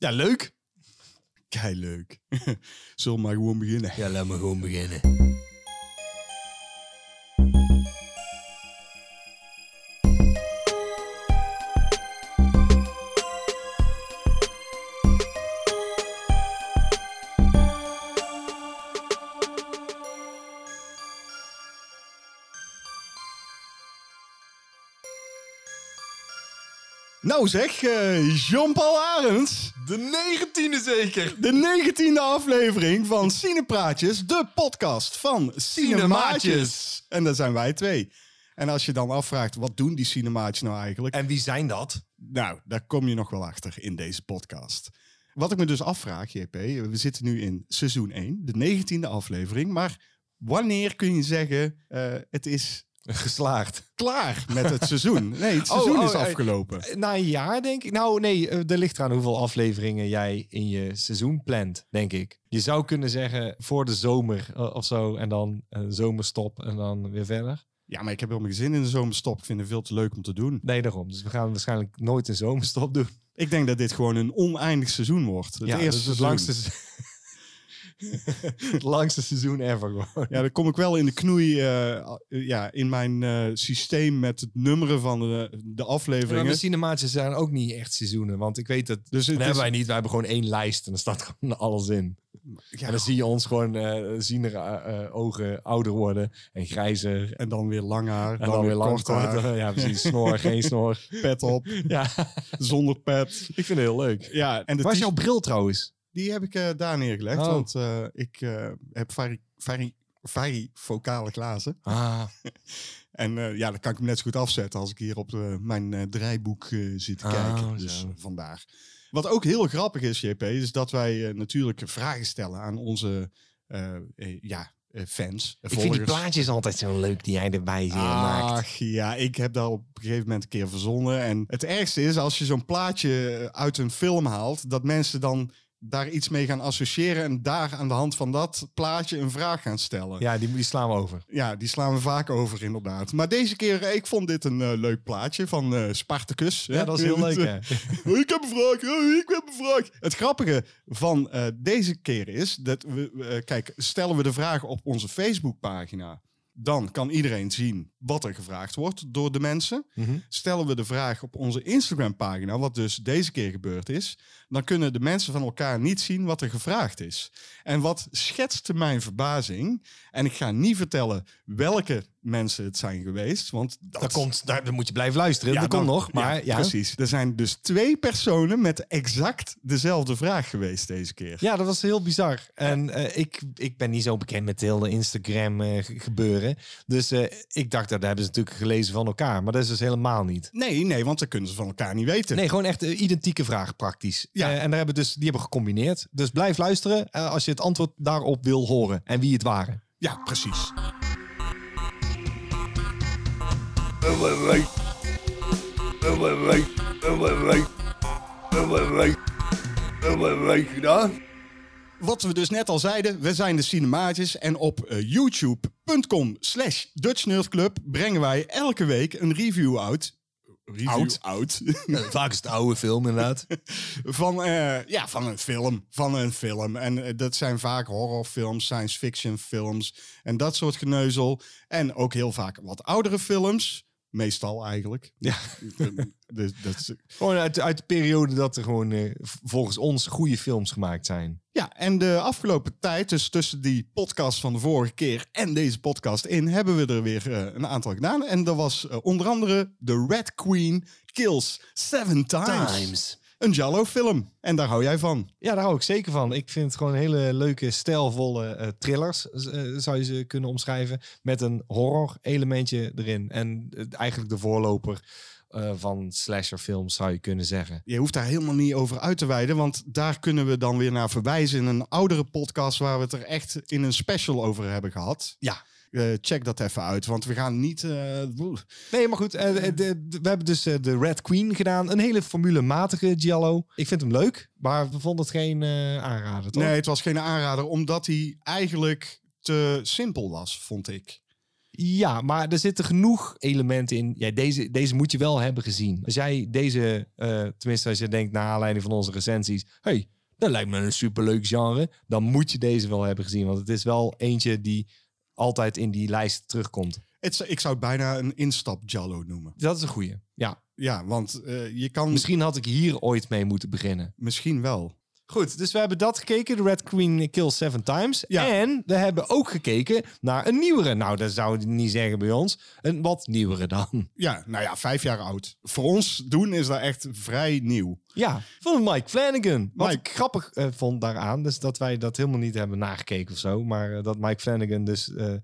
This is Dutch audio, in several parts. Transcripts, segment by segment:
Ja, leuk. Kei leuk. Zullen we maar gewoon beginnen? Ja, laat me gewoon beginnen. Nou zeg, eh, Jean-Paul Arends. De negentiende zeker. De negentiende aflevering van Cinepraatjes, de podcast van Cinemaatjes. En dat zijn wij twee. En als je dan afvraagt, wat doen die Cinemaatjes nou eigenlijk? En wie zijn dat? Nou, daar kom je nog wel achter in deze podcast. Wat ik me dus afvraag, JP, we zitten nu in seizoen 1, de negentiende aflevering. Maar wanneer kun je zeggen, eh, het is Geslaagd. klaar met het seizoen? Nee, het Oh, seizoen oh, is eh, afgelopen. Na een jaar, denk ik. Nou, nee, eh, er ligt eraan hoeveel afleveringen jij in je seizoen plant, denk ik. Je zou kunnen zeggen voor de zomer eh, of zo. En dan een zomerstop en dan weer verder. Ja, maar ik heb helemaal geen zin in de zomerstop. Ik vind het veel te leuk om te doen. Nee, daarom. Dus we gaan waarschijnlijk nooit een zomerstop doen. Ik denk dat dit gewoon een oneindig seizoen wordt. Het ja, eerste dat is het seizoen. langste, het langste seizoen ever gewoon. Ja, dan kom ik wel in de knoei eh, ja, in mijn eh, systeem met het nummeren van de, de En afleveringen. de cinemaatjes zijn ook niet echt seizoenen. Want ik weet dat... Dus Dat hebben is, wij niet. Wij hebben gewoon één lijst en er staat gewoon alles in. ja, En dan zie je ons gewoon eh zien er ogen ouder worden en grijzer. en dan weer lang haar, En dan, weer lang kort haar. Ja, precies. Snor, geen snor. pet op, Ja, zonder pet. ik vind het heel leuk. Ja, en de Waar is jouw bril trouwens? Die heb ik eh, daar neergelegd, Oh. want eh, ik eh, heb vari, vari, varifocale glazen. Ah, En ja, dan kan ik hem net zo goed afzetten als ik hier op eh, mijn draaiboek zit te Oh, kijken. Dus zo. vandaar. Wat ook heel grappig is, JP, is dat wij natuurlijk vragen stellen aan onze ja, fans. ik vind die plaatjes altijd zo leuk die jij erbij zie- maakt. Ach ja, ik heb daar op een gegeven moment een keer verzonnen. En het ergste is als je zo'n plaatje uit een film haalt, dat mensen dan daar iets mee gaan associëren en daar aan de hand van dat plaatje een vraag gaan stellen. Ja, die, die slaan we over. Ja, die slaan we vaak over inderdaad. Maar deze keer, eh, ik vond dit een eh, leuk plaatje van eh, Spartacus. Ja, dat is heel leuk, hè? Ik heb een vraag, oh, ik heb een vraag. Het grappige van deze keer is dat we, kijk, stellen we de vraag op onze Facebookpagina, dan kan iedereen zien wat er gevraagd wordt door de mensen. Mhm. Stellen we de vraag op onze Instagram-pagina, wat dus deze keer gebeurd is, dan kunnen de mensen van elkaar niet zien wat er gevraagd is. En wat schetste mijn verbazing, en ik ga niet vertellen welke mensen het zijn geweest, want dat, Dat komt, daar, dan moet je blijven luisteren. Ja, dat komt nog, maar ja. Precies. Er zijn dus twee personen met exact dezelfde vraag geweest deze keer. Ja, dat was heel bizar. En eh, ik, ik ben niet zo bekend met heel de Instagram eh, ge- gebeuren. Dus eh, ik dacht, dat hebben ze natuurlijk gelezen van elkaar. Maar dat is dus helemaal niet. Nee, nee, want dat kunnen ze van elkaar niet weten. Nee, gewoon echt een identieke vraag praktisch. Ja. Eh, en daar hebben dus, die hebben gecombineerd. Dus blijf luisteren eh, als je het antwoord daarop wil horen. En wie het waren. Ja, precies. Wat we dus net al zeiden, we zijn de Cinemaatjes en op eh, youtube.com slash Dutch Nerd Club brengen wij elke week een review uit. Oud. out. Vaak is het oude film inderdaad. van, eh, ja, van een film. Van een film. En eh, dat zijn vaak horrorfilms, science fiction films en dat soort geneuzel. En ook heel vaak wat oudere films. Meestal eigenlijk. Ja. dus, dat is, Gewoon uit, uit de periode dat er gewoon eh, volgens ons goede films gemaakt zijn. ja, en de afgelopen tijd, dus tussen die podcast van de vorige keer en deze podcast in, hebben we er weer eh, een aantal gedaan. En dat was eh, onder andere The Red Queen Kills Seven Times. Een Jallo film. En daar hou jij van. Ja, daar hou ik zeker van. Ik vind het gewoon hele leuke, stijlvolle eh, thrillers, eh, zou je ze kunnen omschrijven. Met een horror elementje erin. En eh, eigenlijk de voorloper van slasherfilms, zou je kunnen zeggen. Je hoeft daar helemaal niet over uit te wijden, want daar kunnen we dan weer naar verwijzen in een oudere podcast waar we het er echt in een special over hebben gehad. Ja. Eh, check dat even uit, want we gaan niet. eh. Nee, maar goed. eh, de- de- we hebben dus de Red Queen gedaan. Een hele formulematige Giallo. Ik vind hem leuk, maar we vonden het geen aanrader, toch? nee, het was geen aanrader, omdat hij eigenlijk te simpel was, vond ik. Ja, maar er zitten genoeg elementen in. Ja, deze, deze moet je wel hebben gezien. Als jij deze, tenminste als je denkt naar aanleiding van onze recensies... hey, dat lijkt me een superleuk genre. Dan moet je deze wel hebben gezien. Want het is wel eentje die altijd in die lijst terugkomt. Het, ik zou het bijna een instap Jallo noemen. Dat is een goeie. Ja, Ja, want eh, je kan... misschien had ik hier ooit mee moeten beginnen. Misschien wel. Goed, dus we hebben dat gekeken. De Red Queen Kills Seven Times. Ja. En we hebben ook gekeken naar een nieuwere. Nou, dat zou ik niet zeggen bij ons. Een wat nieuwere dan. Ja, nou ja, vijf jaar oud. Voor ons doen is dat echt vrij nieuw. Ja, van Mike Flanagan. Wat Mike. ik grappig eh, vond daaraan, dus dat wij dat helemaal niet hebben nagekeken of zo. Maar eh, dat Mike Flanagan dus eh,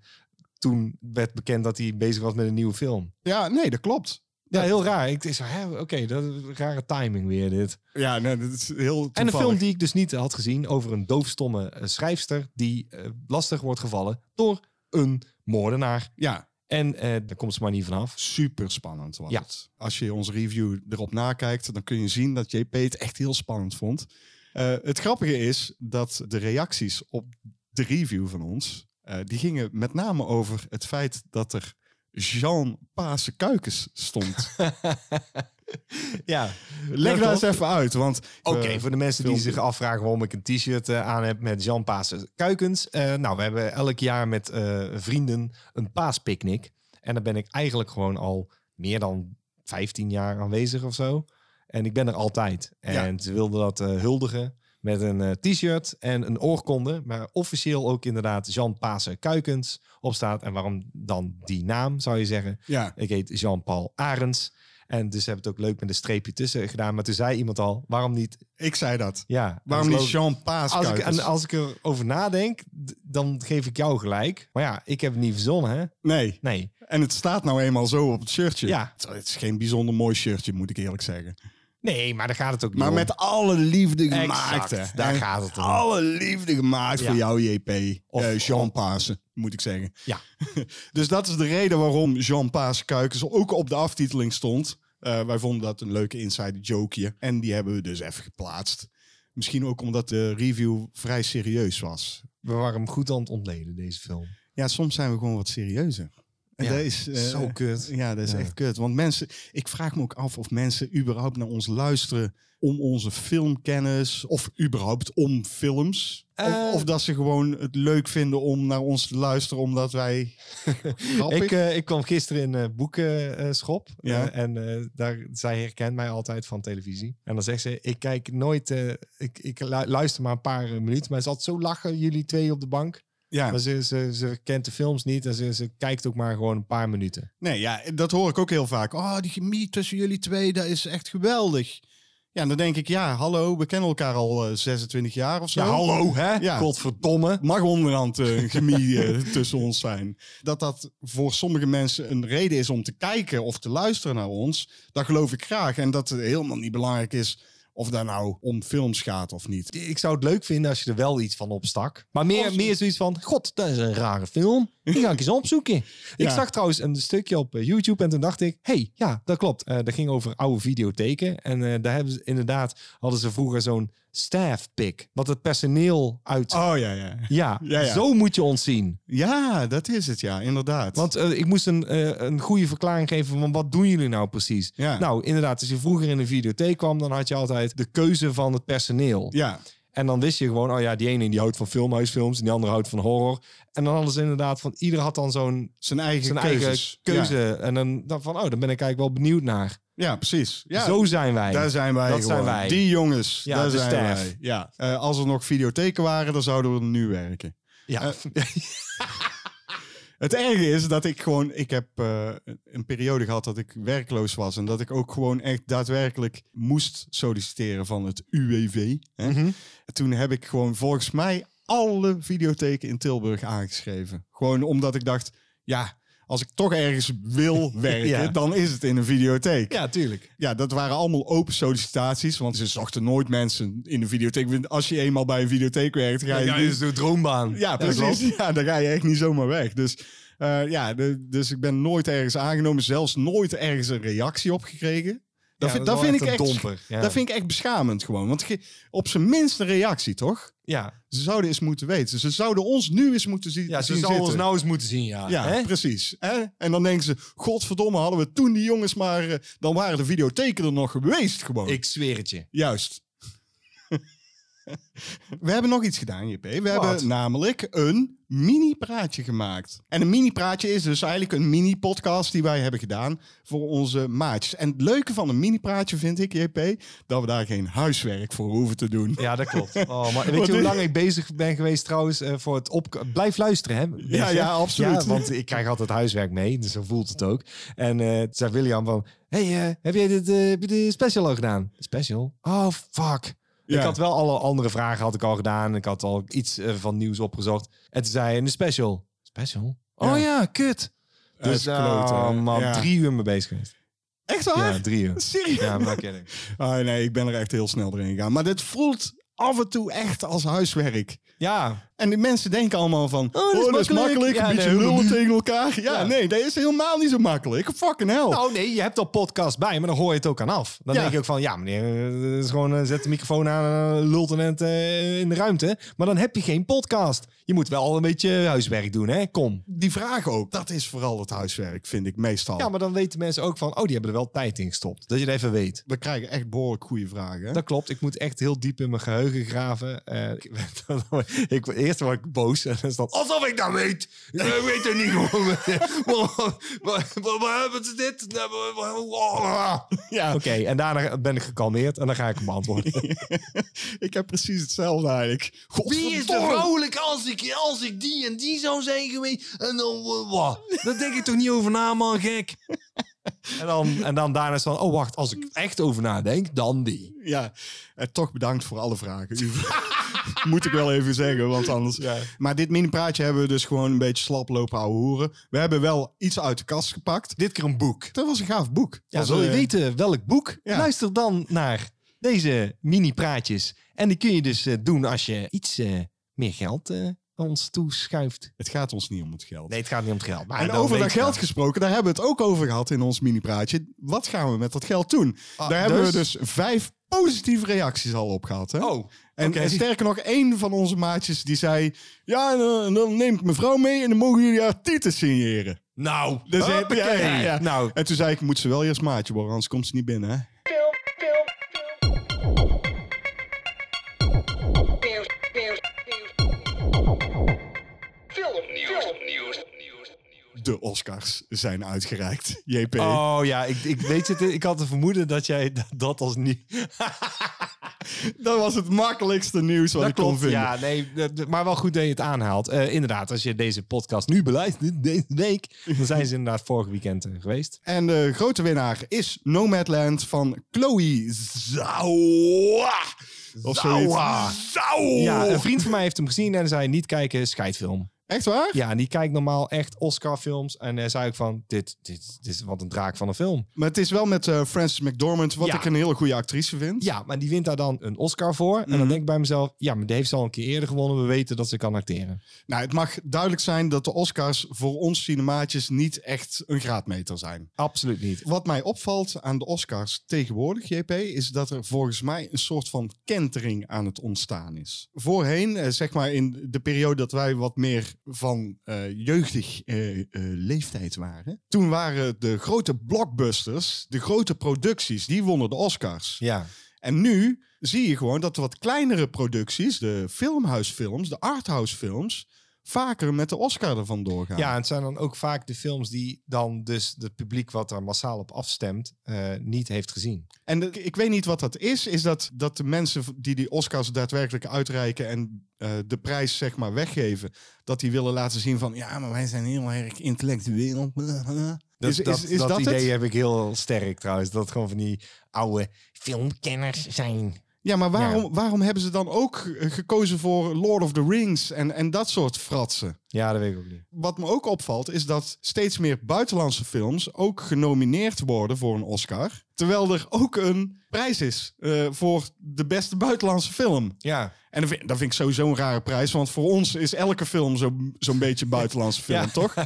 toen werd bekend dat hij bezig was met een nieuwe film. Ja, nee, dat klopt. Ja, heel raar. Ik hè, oké, dat is een rare timing weer dit. Ja, nee, dat is heel En een toevallig. film die ik dus niet had gezien over een doofstomme eh, schrijfster die eh, lastig wordt gevallen door een moordenaar. Ja, En eh daar komt ze maar niet vanaf. super spannend was Ja. het. Als je onze review erop nakijkt, dan kun je zien dat JP het echt heel spannend vond. Het grappige is dat de reacties op de review van ons, die gingen met name over het feit dat er Jean Paase Kuikens stond. ja, Leg daar eens even uit, want... Oké, eh, voor de mensen die zich afvragen waarom ik een t-shirt eh, aan heb met Jean Paas Kuikens. Eh, nou, we hebben elk jaar met vrienden een paaspicnic. En daar ben ik eigenlijk gewoon al meer dan 15 jaar aanwezig of zo. En ik ben er altijd. En ze wilden dat huldigen met een eh, t-shirt en een oorkonde. Maar officieel ook inderdaad Jean Paas Kuikens op staat. En waarom dan die naam, zou je zeggen? Ja, Ik heet Jean-Paul Arends. En dus heb het ook leuk met een streepje tussen gedaan. Maar toen zei iemand al, waarom niet? ik zei dat. Ja, Waarom niet Jean Paase als ik, en als ik erover nadenk, dan geef ik jou gelijk. Maar ja, ik heb het niet verzonnen, hè? Nee, Nee. en het staat nou eenmaal zo op het shirtje. Ja. Het is geen bijzonder mooi shirtje, moet ik eerlijk zeggen. Nee, maar daar gaat het ook niet Maar om. met alle liefde gemaakt. hè. daar En gaat het om. Alle liefde gemaakt Ja. voor jou, JP. Of- Eh, Jean Paase, moet ik zeggen. Ja. Dus dat is de reden waarom Jean Paase Kuikens ook op de aftiteling stond. Eh, wij vonden dat een leuke inside jokeje. En die hebben we dus even geplaatst. Misschien ook omdat de review vrij serieus was. We waren hem goed aan het ontleden, deze film. Ja, soms zijn we gewoon wat serieuzer. En Ja, dat is eh, Zo kut. Ja, dat is Ja. echt kut. Want mensen, ik vraag me ook af of mensen überhaupt naar ons luisteren om onze filmkennis of überhaupt om films. Eh. of, of dat ze gewoon het leuk vinden om naar ons te luisteren omdat wij. Ik, eh, ik kwam gisteren in een boekenschop. Ja. En daar, zij herkent mij altijd van televisie. En dan zegt ze, ik kijk nooit... ik, ik lu- luister maar een paar minuten. Maar ze altijd zo lachen, jullie twee op de bank. Ja, Maar ze, ze, ze kent de films niet. En ze, ze kijkt ook maar gewoon een paar minuten. nee, ja, dat hoor ik ook heel vaak. Oh, die chemie tussen jullie twee, dat is echt geweldig. Ja, en dan denk ik, ja, hallo, we kennen elkaar al eh, 26 jaar of zo. Ja, hallo, hè? Ja. Godverdomme. mag onderhand eh, een chemie eh, tussen ons zijn. Dat dat voor sommige mensen een reden is om te kijken of te luisteren naar ons, dat geloof ik graag. En dat het helemaal niet belangrijk is of daar nou om films gaat of niet. Ik zou het leuk vinden als je er wel iets van opstak. Maar meer, meer zoiets van... God, dat is een rare film. Die ga ik eens opzoeken. Ik zag trouwens een stukje op eh, YouTube en toen dacht ik... hey, ja, dat klopt. Eh dat ging over oude videotheken. En eh, daar hebben ze inderdaad... hadden ze vroeger zo'n staff pick. Wat het personeel uit... Oh ja, ja. Ja, Ja, ja. zo moet je ons zien. Ja, dat is het, ja, inderdaad. Want eh, ik moest een, eh, een goede verklaring geven van wat doen jullie nou precies? Ja. Nou, inderdaad, als je vroeger in een videotheek kwam, dan had je altijd de keuze van het personeel. ja, En dan wist je gewoon, oh ja, die ene die houdt van filmhuisfilms en die andere houdt van horror. En dan hadden ze inderdaad van, ieder had dan zo'n zijn eigen zijn keuzes. eigen keuze. En dan, dan van, oh, dan ben ik eigenlijk wel benieuwd naar. Ja, precies. Ja, Zo zijn wij. Daar zijn wij Dat zijn wij. Die jongens, Ja, daar zijn staff. wij. Ja. Eh, als er nog videotheken waren, dan zouden we er nu werken. ja. Het erge is dat ik gewoon, ik heb eh, een periode gehad dat ik werkloos was en dat ik ook gewoon echt daadwerkelijk moest solliciteren van het UWV. Hè. Mhm. En Toen heb ik gewoon volgens mij alle videotheken in Tilburg aangeschreven. Gewoon omdat ik dacht, ja, als ik toch ergens wil werken, Ja. dan is het in een videotheek. ja, tuurlijk. Ja, dat waren allemaal open sollicitaties, want ze zochten nooit mensen in de videotheek. Als je eenmaal bij een videotheek werkt, ga je... Ja, is de droombaan. Ja, precies. Ja, dan ga je echt niet zomaar weg. Dus, eh, ja, de- dus ik ben nooit ergens aangenomen, zelfs nooit ergens een reactie op gekregen. Dat, vind, dat, ik echt, domper. Dat vind ik echt beschamend gewoon. Want op zijn minste reactie, toch? ja. Ze zouden eens moeten weten. Ze zouden ons nu eens moeten zien, ja, ze zien zou ons nou eens moeten zien, ja. Ja, Hè? precies. Hè? En dan denken ze, godverdomme, hadden we toen die jongens maar... eh, dan waren de videotheken er nog geweest gewoon. Ik zweer het je. Juist. We hebben nog iets gedaan, JP. We hebben namelijk een mini-praatje gemaakt. En een mini-praatje is dus eigenlijk een mini-podcast die wij hebben gedaan voor onze maatjes. En het leuke van een mini-praatje vind ik, JP, dat we daar geen huiswerk voor hoeven te doen. Ja, dat klopt. Oh, maar weet je hoe lang ik bezig ben geweest trouwens eh, voor het op... Blijf luisteren, hè? Weet Ja, je? ja, absoluut. Ja, want ik krijg altijd huiswerk mee, dus zo voelt het ook. En toen zei William van... hey, eh, heb jij dit, heb je de special al gedaan? Special? Oh, fuck. Ja. Ik had wel alle andere vragen had ik al gedaan. Ik had al iets eh, van nieuws opgezocht. En toen zei hij, de special. Special? Oh Ja. ja, kut. Dus oh, hè? man, Ja. drie uur mee bezig geweest. Echt waar? Ja, drie uur. Serieus? Ja, maar kidding. Ah, nee, ik ben er echt heel snel doorheen gegaan. Maar dit voelt af en toe echt als huiswerk. Ja, En die mensen denken allemaal van, oh, dat is dat is makkelijk. Ja, een beetje nee, lullen tegen elkaar. Ja, Ja. nee, dat is helemaal niet zo makkelijk. Fucking hell. Nou nee, je hebt al podcast bij, maar dan hoor je het ook aan af. Dan Ja. denk je ook van, ja meneer, eh, is gewoon eh, zet de microfoon aan, lult en eh, in de ruimte. Maar dan heb je geen podcast. Je moet wel een beetje huiswerk doen, hè? Kom. Die vraag ook, dat is vooral het huiswerk, vind ik meestal. Ja, maar dan weten mensen ook van, oh, die hebben er wel tijd in gestopt. Dat je het even weet. We krijgen echt behoorlijk goede vragen. Hè? Dat klopt. Ik moet echt heel diep in mijn geheugen graven. Eh, ik, eerst word ik boos en dan is dat alsof ik dat weet. Ik weet het niet gewoon. Wat wat is dit? Ja, Oké, en daarna ben ik gekalmeerd en dan ga ik hem beantwoorden. ik heb precies hetzelfde eigenlijk. Wie is er Godverdomme. vrouwelijk als ik, als ik die en die zou zijn geweest? En dan, uh, wat? Daar denk ik toch niet over na, man, gek. En dan, en dan daarna is van, oh wacht, als ik echt over nadenk, dan die. Ja, en toch bedankt voor alle vragen. Moet ik wel even zeggen, want anders... Ja. Maar dit mini-praatje hebben we dus gewoon een beetje slap lopen ouwe hoeren. We hebben wel iets uit de kast gepakt. Dit keer een boek. Dat was een gaaf boek. Ja, wil je eh, weten welk boek? ja. Luister dan naar deze mini-praatjes. En die kun je dus eh, doen als je iets eh, meer geld ons toeschuift. Het gaat ons niet om het geld. Nee, het gaat niet om het geld. Maar en over dat geld gesproken, daar hebben we het ook over gehad in ons mini-praatje. Wat gaan we met dat geld doen? Ah, daar hebben we dus? dus vijf positieve reacties al op gehad. Hè? Oh, En, sterker nog, één van onze maatjes die zei... Ja, en dan, dan neem ik mijn vrouw mee en dan mogen jullie haar titel signeren. Nou, Dus, eh, ja, ja. Nou, En toen zei ik, moet ze wel eerst maatje worden, anders komt ze niet binnen. Hè? De Oscars zijn uitgereikt. JP. Oh ja, ik, ik weet het. Ik had het vermoeden dat jij dat, als niet. Dat was het makkelijkste nieuws wat Dat ik kon klopt. vinden. Ja, nee, maar wel goed dat je het aanhaalt. Eh, inderdaad, als je deze podcast nu beluistert, deze week, dan zijn ze inderdaad vorig weekend eh, geweest. En de grote winnaar is Nomadland van Chloe Zhao. Of. Ja, een vriend van mij heeft hem gezien en zei niet kijken, scheidfilm. Echt waar? Ja, en die kijkt normaal echt Oscar-films. En hij zei ook van, dit, dit, dit is wat een draak van een film. Maar het is wel met eh, Frances McDormand, wat Ja. ik een hele goede actrice vind. Ja, maar die wint daar dan een Oscar voor. En dan Mhm. denk ik bij mezelf, ja, maar die heeft ze al een keer eerder gewonnen. We weten dat ze kan acteren. Nou, het mag duidelijk zijn dat de Oscars voor ons cinemaatjes niet echt een graadmeter zijn. Absoluut niet. Wat mij opvalt aan de Oscars tegenwoordig, JP, is dat er volgens mij een soort van kentering aan het ontstaan is. Voorheen, eh, zeg maar in de periode dat wij wat meer van eh, jeugdig eh, eh, leeftijd waren, toen waren de grote blockbusters, de grote producties, die wonnen de Oscars. Ja. En nu zie je gewoon dat de wat kleinere producties, de filmhuisfilms, de arthousefilms, vaker met de Oscar ervan doorgaan. Ja, en het zijn dan ook vaak de films die dan dus het publiek wat er massaal op afstemt eh, niet heeft gezien. En de- ik weet niet wat dat is. Is dat, dat de mensen die die Oscars daadwerkelijk uitreiken en eh, de prijs zeg maar weggeven, dat die willen laten zien van ja, maar wij zijn heel erg intellectueel. Dat, is, dat, is, is dat, dat, idee het? heb ik heel sterk trouwens. Dat het gewoon van die oude filmkenners zijn. Ja, maar waarom, waarom hebben ze dan ook eh, gekozen voor Lord of the Rings en, en dat soort fratsen? Ja, dat weet ik ook niet. Wat me ook opvalt is dat steeds meer buitenlandse films ook genomineerd worden voor een Oscar. Terwijl er ook een prijs is eh, voor de beste buitenlandse film. Ja, En dat vind, dat vind ik sowieso een rare prijs. Want voor ons is elke film zo- zo'n beetje buitenlandse film, Ja. toch?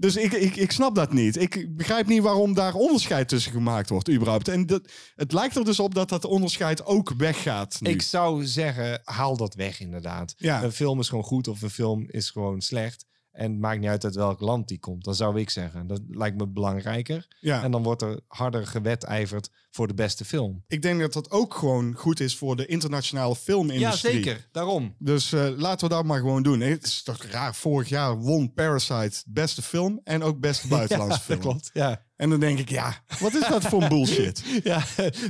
Dus ik, ik, ik snap dat niet. Ik begrijp niet waarom daar onderscheid tussen gemaakt wordt, überhaupt. En dat, het lijkt er dus op dat dat onderscheid ook weggaat. Nu. Ik zou zeggen, haal dat weg inderdaad. Ja. Een film is gewoon goed of een film is gewoon slecht. En het maakt niet uit uit welk land die komt. Dat zou ik zeggen. Dat lijkt me belangrijker. ja. En dan wordt er harder gewedijverd voor de beste film. ik denk dat dat ook gewoon goed is voor de internationale filmindustrie. Daarom. Dus eh, laten we dat maar gewoon doen. Het is toch raar. Vorig jaar won Parasite beste film en ook beste buitenlandse ja, film. dat klopt. Ja. En dan denk ik, ja, wat is dat voor bullshit? Ja,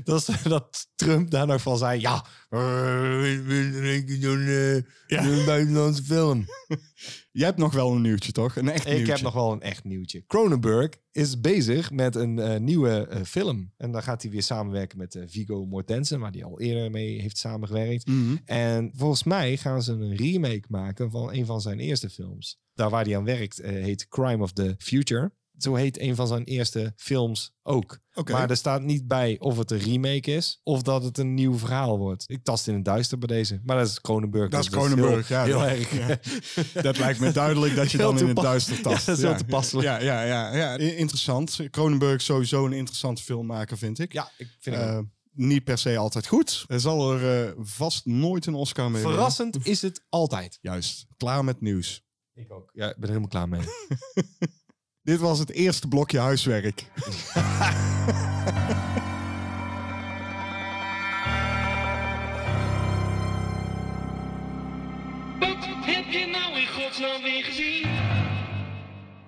dat, is, dat Trump daar nog van zei. Ja, zo'n uh, buitenlandse film. Jij hebt nog wel een nieuwtje, toch? Een echt Ik nieuwtje. heb nog wel een echt nieuwtje. Cronenberg is bezig met een eh, nieuwe eh, film. En dan gaat hij weer samenwerken met eh, Viggo Mortensen, waar hij al eerder mee heeft samengewerkt. Mhm. En volgens mij gaan ze een remake maken van een van zijn eerste films. Daar waar hij aan werkt eh, heet Crime of the Future. Zo heet een van zijn eerste films ook. Maar er staat niet bij of het een remake is of dat het een nieuw verhaal wordt. Ik tast in het duister bij deze. Maar dat is Cronenberg. Dat is heel, ja. Heel erg. ja. Dat lijkt me duidelijk dat je Heel dan in het duister tast. Ja, dat is wel toepasselijk. Ja, ja, ja, ja. Interessant. Cronenberg is sowieso een interessante filmmaker, vind ik. Ja, ik vind het Eh, niet per se altijd goed. Er zal er eh, vast nooit een Oscar mee winnen. Verrassend is het altijd. Juist. Klaar met nieuws. Ik ook. Ja, ik ben er helemaal klaar mee. Dit was het eerste blokje huiswerk. Wat heb je nou in godsnaam weer gezien?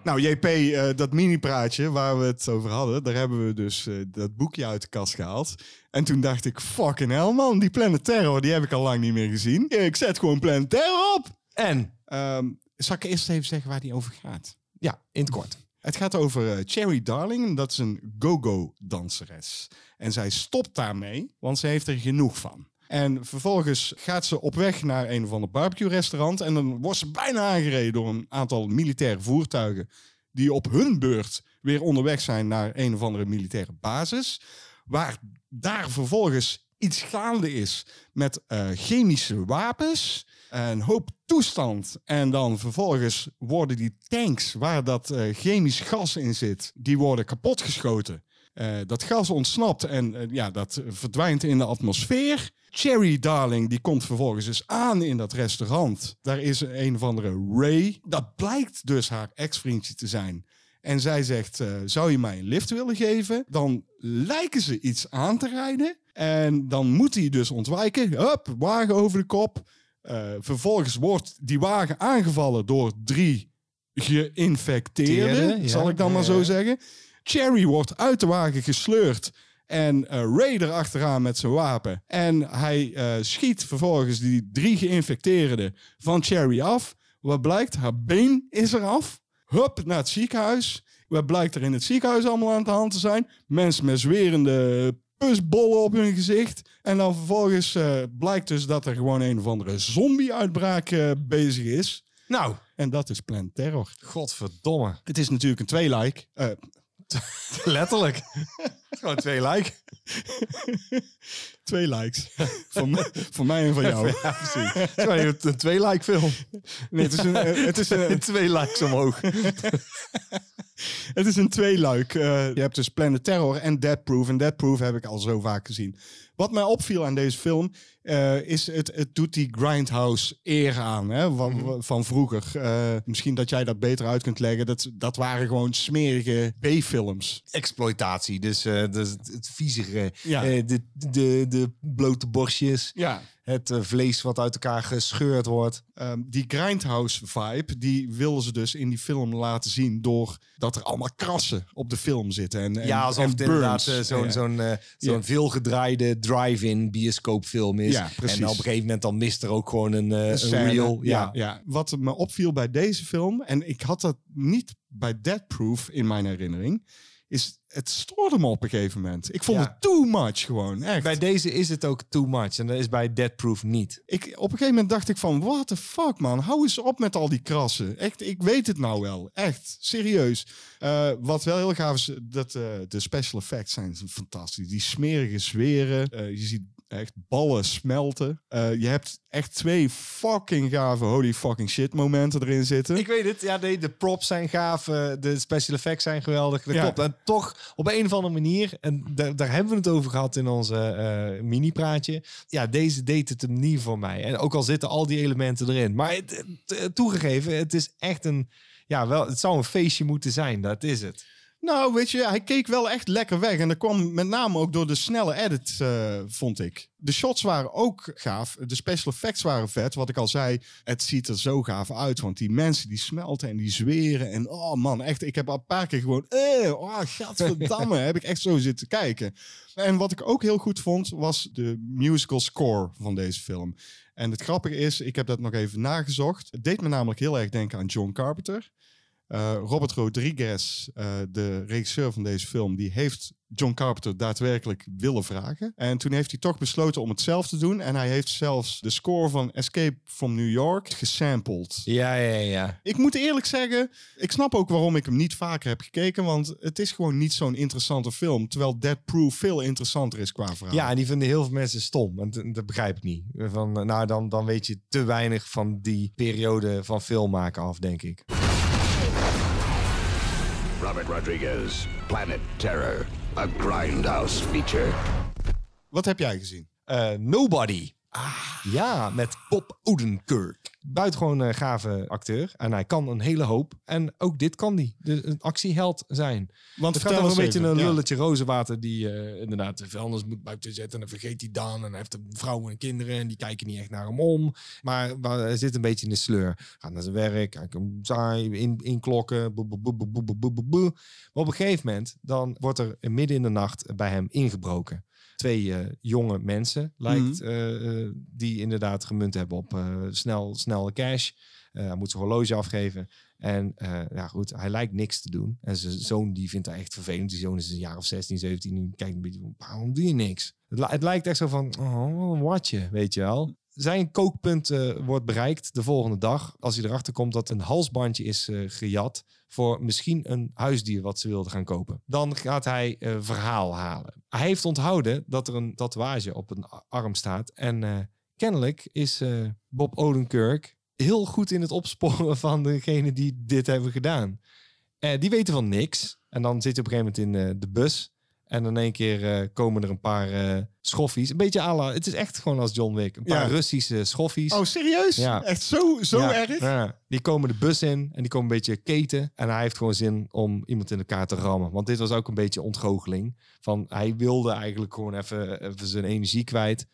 Nou, JP, eh, dat mini-praatje waar we het over hadden, daar hebben we dus eh, dat boekje uit de kast gehaald. En toen dacht ik, fucking hell man, die Planet Terror, die heb ik al lang niet meer gezien. Ik zet gewoon Planet Terror op! En, Ehm zal ik eerst even zeggen waar die over gaat? ja, in het kort. Het gaat over eh, Cherry Darling, dat is een go-go-danseres. En zij stopt daarmee, want ze heeft er genoeg van. En vervolgens gaat ze op weg naar een of ander barbecue-restaurant. En dan wordt ze bijna aangereden door een aantal militaire voertuigen. die op hun beurt weer onderweg zijn naar een of andere militaire basis. Waar daar vervolgens iets gaande is met eh, chemische wapens. Een hoop toestand. En dan vervolgens worden die tanks waar dat eh, chemisch gas in zit, die worden kapotgeschoten. Eh, dat gas ontsnapt en eh, ja, dat verdwijnt in de atmosfeer. Cherry Darling, die komt vervolgens eens aan in dat restaurant. Daar is een of andere Ray. Dat blijkt dus haar ex-vriendje te zijn. En zij zegt, zou je mij een lift willen geven? Dan lijken ze iets aan te rijden. En dan moet hij dus ontwijken. Hup, wagen over de kop. Eh, vervolgens wordt die wagen aangevallen door drie geïnfecteerden, ja. zal ik dan maar zo Ja. zeggen. Cherry wordt uit de wagen gesleurd. En eh Ray erachteraan met zijn wapen. En hij eh, schiet vervolgens die drie geïnfecteerden van Cherry af. Wat blijkt? Haar been is eraf. Hup, naar het ziekenhuis. Wat blijkt er in het ziekenhuis allemaal aan de hand te zijn? Mensen met zwerende pusbollen op hun gezicht. En dan vervolgens eh, blijkt dus dat er gewoon een of andere zombie-uitbraak eh, bezig is. Nou, En dat is Planet Terror. godverdomme. Het is natuurlijk een tweeluik. Eh, Letterlijk. Gewoon twee like. twee likes. voor, mij, voor mij en voor jou. Ja, precies. Het is een, een twee like film. Nee, het is een, het is een, twee likes omhoog. Het is een tweeluik. Eh je hebt dus Planet Terror en Dead Proof. En Dead Proof heb ik al zo vaak gezien. Wat mij opviel aan deze film eh, is het, het doet die Grindhouse eer aan hè, van, van vroeger. Eh, misschien dat jij dat beter uit kunt leggen. Dat, dat waren gewoon smerige B-films. Exploitatie, dus, dus het, het viezige. Ja. eh, de, de, de blote borstjes. Ja. Het eh, vlees wat uit elkaar gescheurd wordt. Ehm, die Grindhouse vibe, die willen ze dus in die film laten zien door dat er allemaal krassen op de film zitten. En, en, ja, alsof en het inderdaad eh, zo'n Ja. zo'n eh, zo'n Ja. veelgedraaide drive-in bioscoopfilm is. Ja, precies. En op een gegeven moment dan mist er ook gewoon een, een scène. reel. Ja. Ja. Wat me opviel bij deze film, en ik had dat niet bij Dead Proof in mijn herinnering, is het stoorde me op een gegeven moment. Ik vond Ja. het too much gewoon, echt. Bij deze is het ook too much. En dat is bij Dead Proof niet. ik, op een gegeven moment dacht ik van, what the fuck man, hou eens op met al die krassen. Echt, ik weet het nou wel. Echt, serieus. Eh, wat wel heel gaaf is, dat eh, de special effects zijn fantastisch. Die smerige zweren. Eh, je ziet Echt ballen smelten. Eh, je hebt echt twee fucking gave holy fucking shit momenten erin zitten. Ik weet het. Ja, nee, de props zijn gaaf. eh, De special effects zijn geweldig. Dat Ja. klopt. En toch op een of andere manier, en daar, daar hebben we het over gehad in onze eh, mini-praatje. Ja, deze deed het hem niet voor mij. En ook al zitten al die elementen erin. Maar het- toegegeven, het is echt een... Ja, wel, het zou een feestje moeten zijn. Dat is het. Nou, weet je, hij keek wel echt lekker weg. En dat kwam met name ook door de snelle edit, eh, vond ik. De shots waren ook gaaf. De special effects waren vet. Wat ik al zei, het ziet er zo gaaf uit. Want die mensen die smelten en die zweren. En oh man, echt, ik heb al een paar keer gewoon... Eh, oh, gadverdamme, heb ik echt zo zitten kijken. En wat ik ook heel goed vond, was de musical score van deze film. En het grappige is, ik heb dat nog even nagezocht. Het deed me namelijk heel erg denken aan John Carpenter. Uh, Robert Rodriguez, uh, de regisseur van deze film, die heeft John Carpenter daadwerkelijk willen vragen. En toen heeft hij toch besloten om het zelf te doen. En hij heeft zelfs de score van Escape from New York gesampled. Ja, ja, ja. Ik moet eerlijk zeggen, ik snap ook waarom ik hem niet vaker heb gekeken. Want het is gewoon niet zo'n interessante film. Terwijl Dead Proof veel interessanter is qua verhaal. Ja, en die vinden heel veel mensen stom. Want dat begrijp ik niet. Van, nou, dan, dan weet je te weinig van die periode van film maken af, denk ik. Robert Rodriguez, Planet Terror, a grindhouse feature. Wat heb jij gezien? Uh, Nobody. Ah, ja, met Bob Odenkirk. Buitengewoon uh, gave acteur. En hij kan een hele hoop. En ook dit kan hij. De, een actieheld zijn. Want het gaat over een beetje een lulletje ja. rozenwater... die uh, inderdaad de vuilnis moet buiten zetten. En dan vergeet hij dan. En hij heeft een vrouw en kinderen... en die kijken niet echt naar hem om. Maar, maar hij zit een beetje in de sleur. Gaat naar zijn werk, hij kan saai, in, inklokken. Boe, boe, boe. Maar op een gegeven moment... dan wordt er midden in de nacht bij hem ingebroken twee uh, jonge mensen, lijkt, mm. uh, die inderdaad gemunt hebben op snel, snelle cash. hij moet zijn horloge afgeven. En ja, goed, hij lijkt niks te doen. En zijn zoon die vindt hij echt vervelend. Die zoon is een jaar of 16, 17. En kijkt een beetje van, waarom doe je niks? Het, het lijkt echt zo van, oh, wat je, weet je wel. Zijn kookpunt wordt bereikt de volgende dag. Als hij erachter komt dat een halsbandje is gejat voor misschien een huisdier wat ze wilden gaan kopen. Dan gaat hij uh, verhaal halen. Hij heeft onthouden dat er een tatoeage op een arm staat. En kennelijk is Bob Odenkirk heel goed in het opsporen van degene die dit hebben gedaan. die weten van niks. En dan zit hij op een gegeven moment in de bus. En in één keer uh, komen er een paar uh, schoffies. Een beetje à la, Het is echt gewoon als John Wick. Een paar Ja. Russische schoffies. Oh, serieus? Ja. Echt zo, zo Ja, erg? ja. Die komen de bus in en die komen een beetje keten. En hij heeft gewoon zin om iemand in elkaar te rammen. Want dit was ook een beetje ontgoocheling. Van hij wilde eigenlijk gewoon even, even zijn energie kwijt.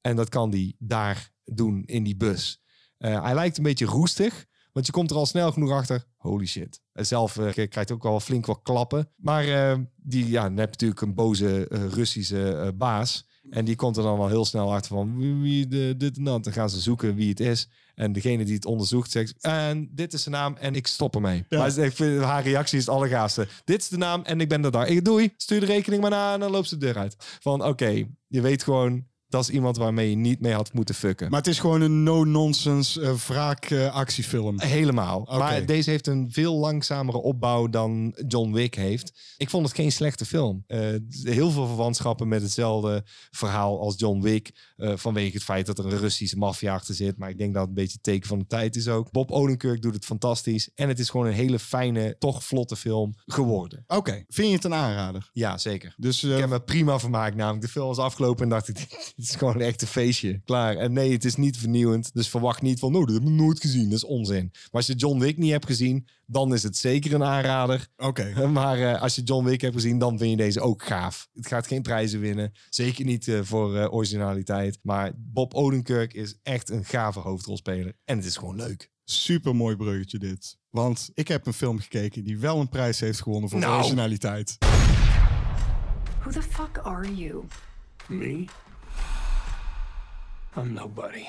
En dat kan hij daar doen in die bus. Eh, hij lijkt een beetje roestig. Want je komt er al snel genoeg achter. Holy shit. En Zelf eh, krijgt ook al flink wat klappen. Maar eh, die, ja, dan heb je natuurlijk een boze eh, Russische baas. En die komt er dan al heel snel achter van wie, wie de, dit en dat. Dan gaan ze zoeken wie het is. En degene die het onderzoekt zegt, en dit is de naam en ik stop ermee. Ja. Maar ik vind haar reactie is het allergaafste. Dit is de naam en ik ben er daar. Ik doei, stuur de rekening maar na en dan loopt ze de deur uit. Van oké, je weet gewoon, dat is iemand waarmee je niet mee had moeten fucken. Maar het is gewoon een no-nonsense uh, wraak-actiefilm. Helemaal. Oké. Maar deze heeft een veel langzamere opbouw dan John Wick heeft. Ik vond het geen slechte film. Eh, heel veel verwantschappen met hetzelfde verhaal als John Wick. eh, vanwege het feit dat er een Russische maffia achter zit. Maar ik denk dat het een beetje het teken van de tijd is ook. Bob Odenkirk doet het fantastisch. En het is gewoon een hele fijne, toch vlotte film geworden. Oké, vind je het een aanrader? Ja, zeker. Dus eh, Ik heb me prima vermaakt namelijk. De film was afgelopen en dacht ik, dit is gewoon echt een feestje. Klaar. En nee, het is niet vernieuwend. Dus verwacht niet van, nou, dat heb ik nooit gezien. Dat is onzin. Maar als je John Wick niet hebt gezien, dan is het zeker een aanrader. oké. Maar eh, als je John Wick hebt gezien, dan vind je deze ook gaaf. Het gaat geen prijzen winnen. Zeker niet eh, voor eh, originaliteit. Maar Bob Odenkirk is echt een gave hoofdrolspeler. En het is gewoon leuk. Super mooi bruggetje dit. Want ik heb een film gekeken die wel een prijs heeft gewonnen voor Nou. originaliteit. Who the fuck are you? Me? I'm nobody.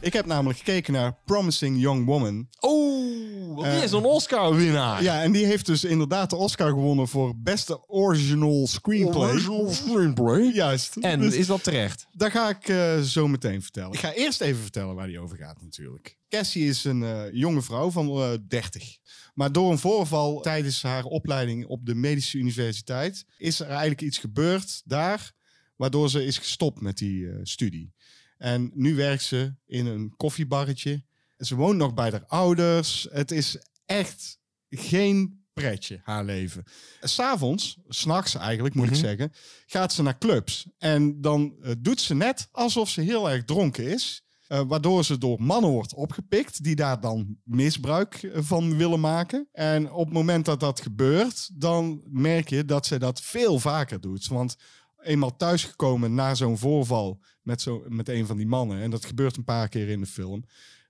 Ik heb namelijk gekeken naar Promising Young Woman. Oh, Eh, die is een Oscar-winnaar. Ja, en die heeft dus inderdaad de Oscar gewonnen voor beste original screenplay. Original screenplay. Juist. En Dus is dat terecht? dat ga ik eh, zo meteen vertellen. Ik ga eerst even vertellen waar die over gaat natuurlijk. Cassie is een eh, jonge vrouw van eh 30. Maar door een voorval tijdens haar opleiding op de medische universiteit is er eigenlijk iets gebeurd daar waardoor ze is gestopt met die eh, studie. En nu werkt ze in een koffiebarretje. Ze woont nog bij haar ouders. Het is echt geen pretje, haar leven. S'avonds, s'nachts eigenlijk moet ik Mhm. zeggen, gaat ze naar clubs. En dan eh, doet ze net alsof ze heel erg dronken is. eh, waardoor ze door mannen wordt opgepikt die daar dan misbruik van willen maken. En op het moment dat dat gebeurt, dan merk je dat ze dat veel vaker doet. Want eenmaal thuisgekomen na zo'n voorval met, zo, met een van die mannen, en dat gebeurt een paar keer in de film,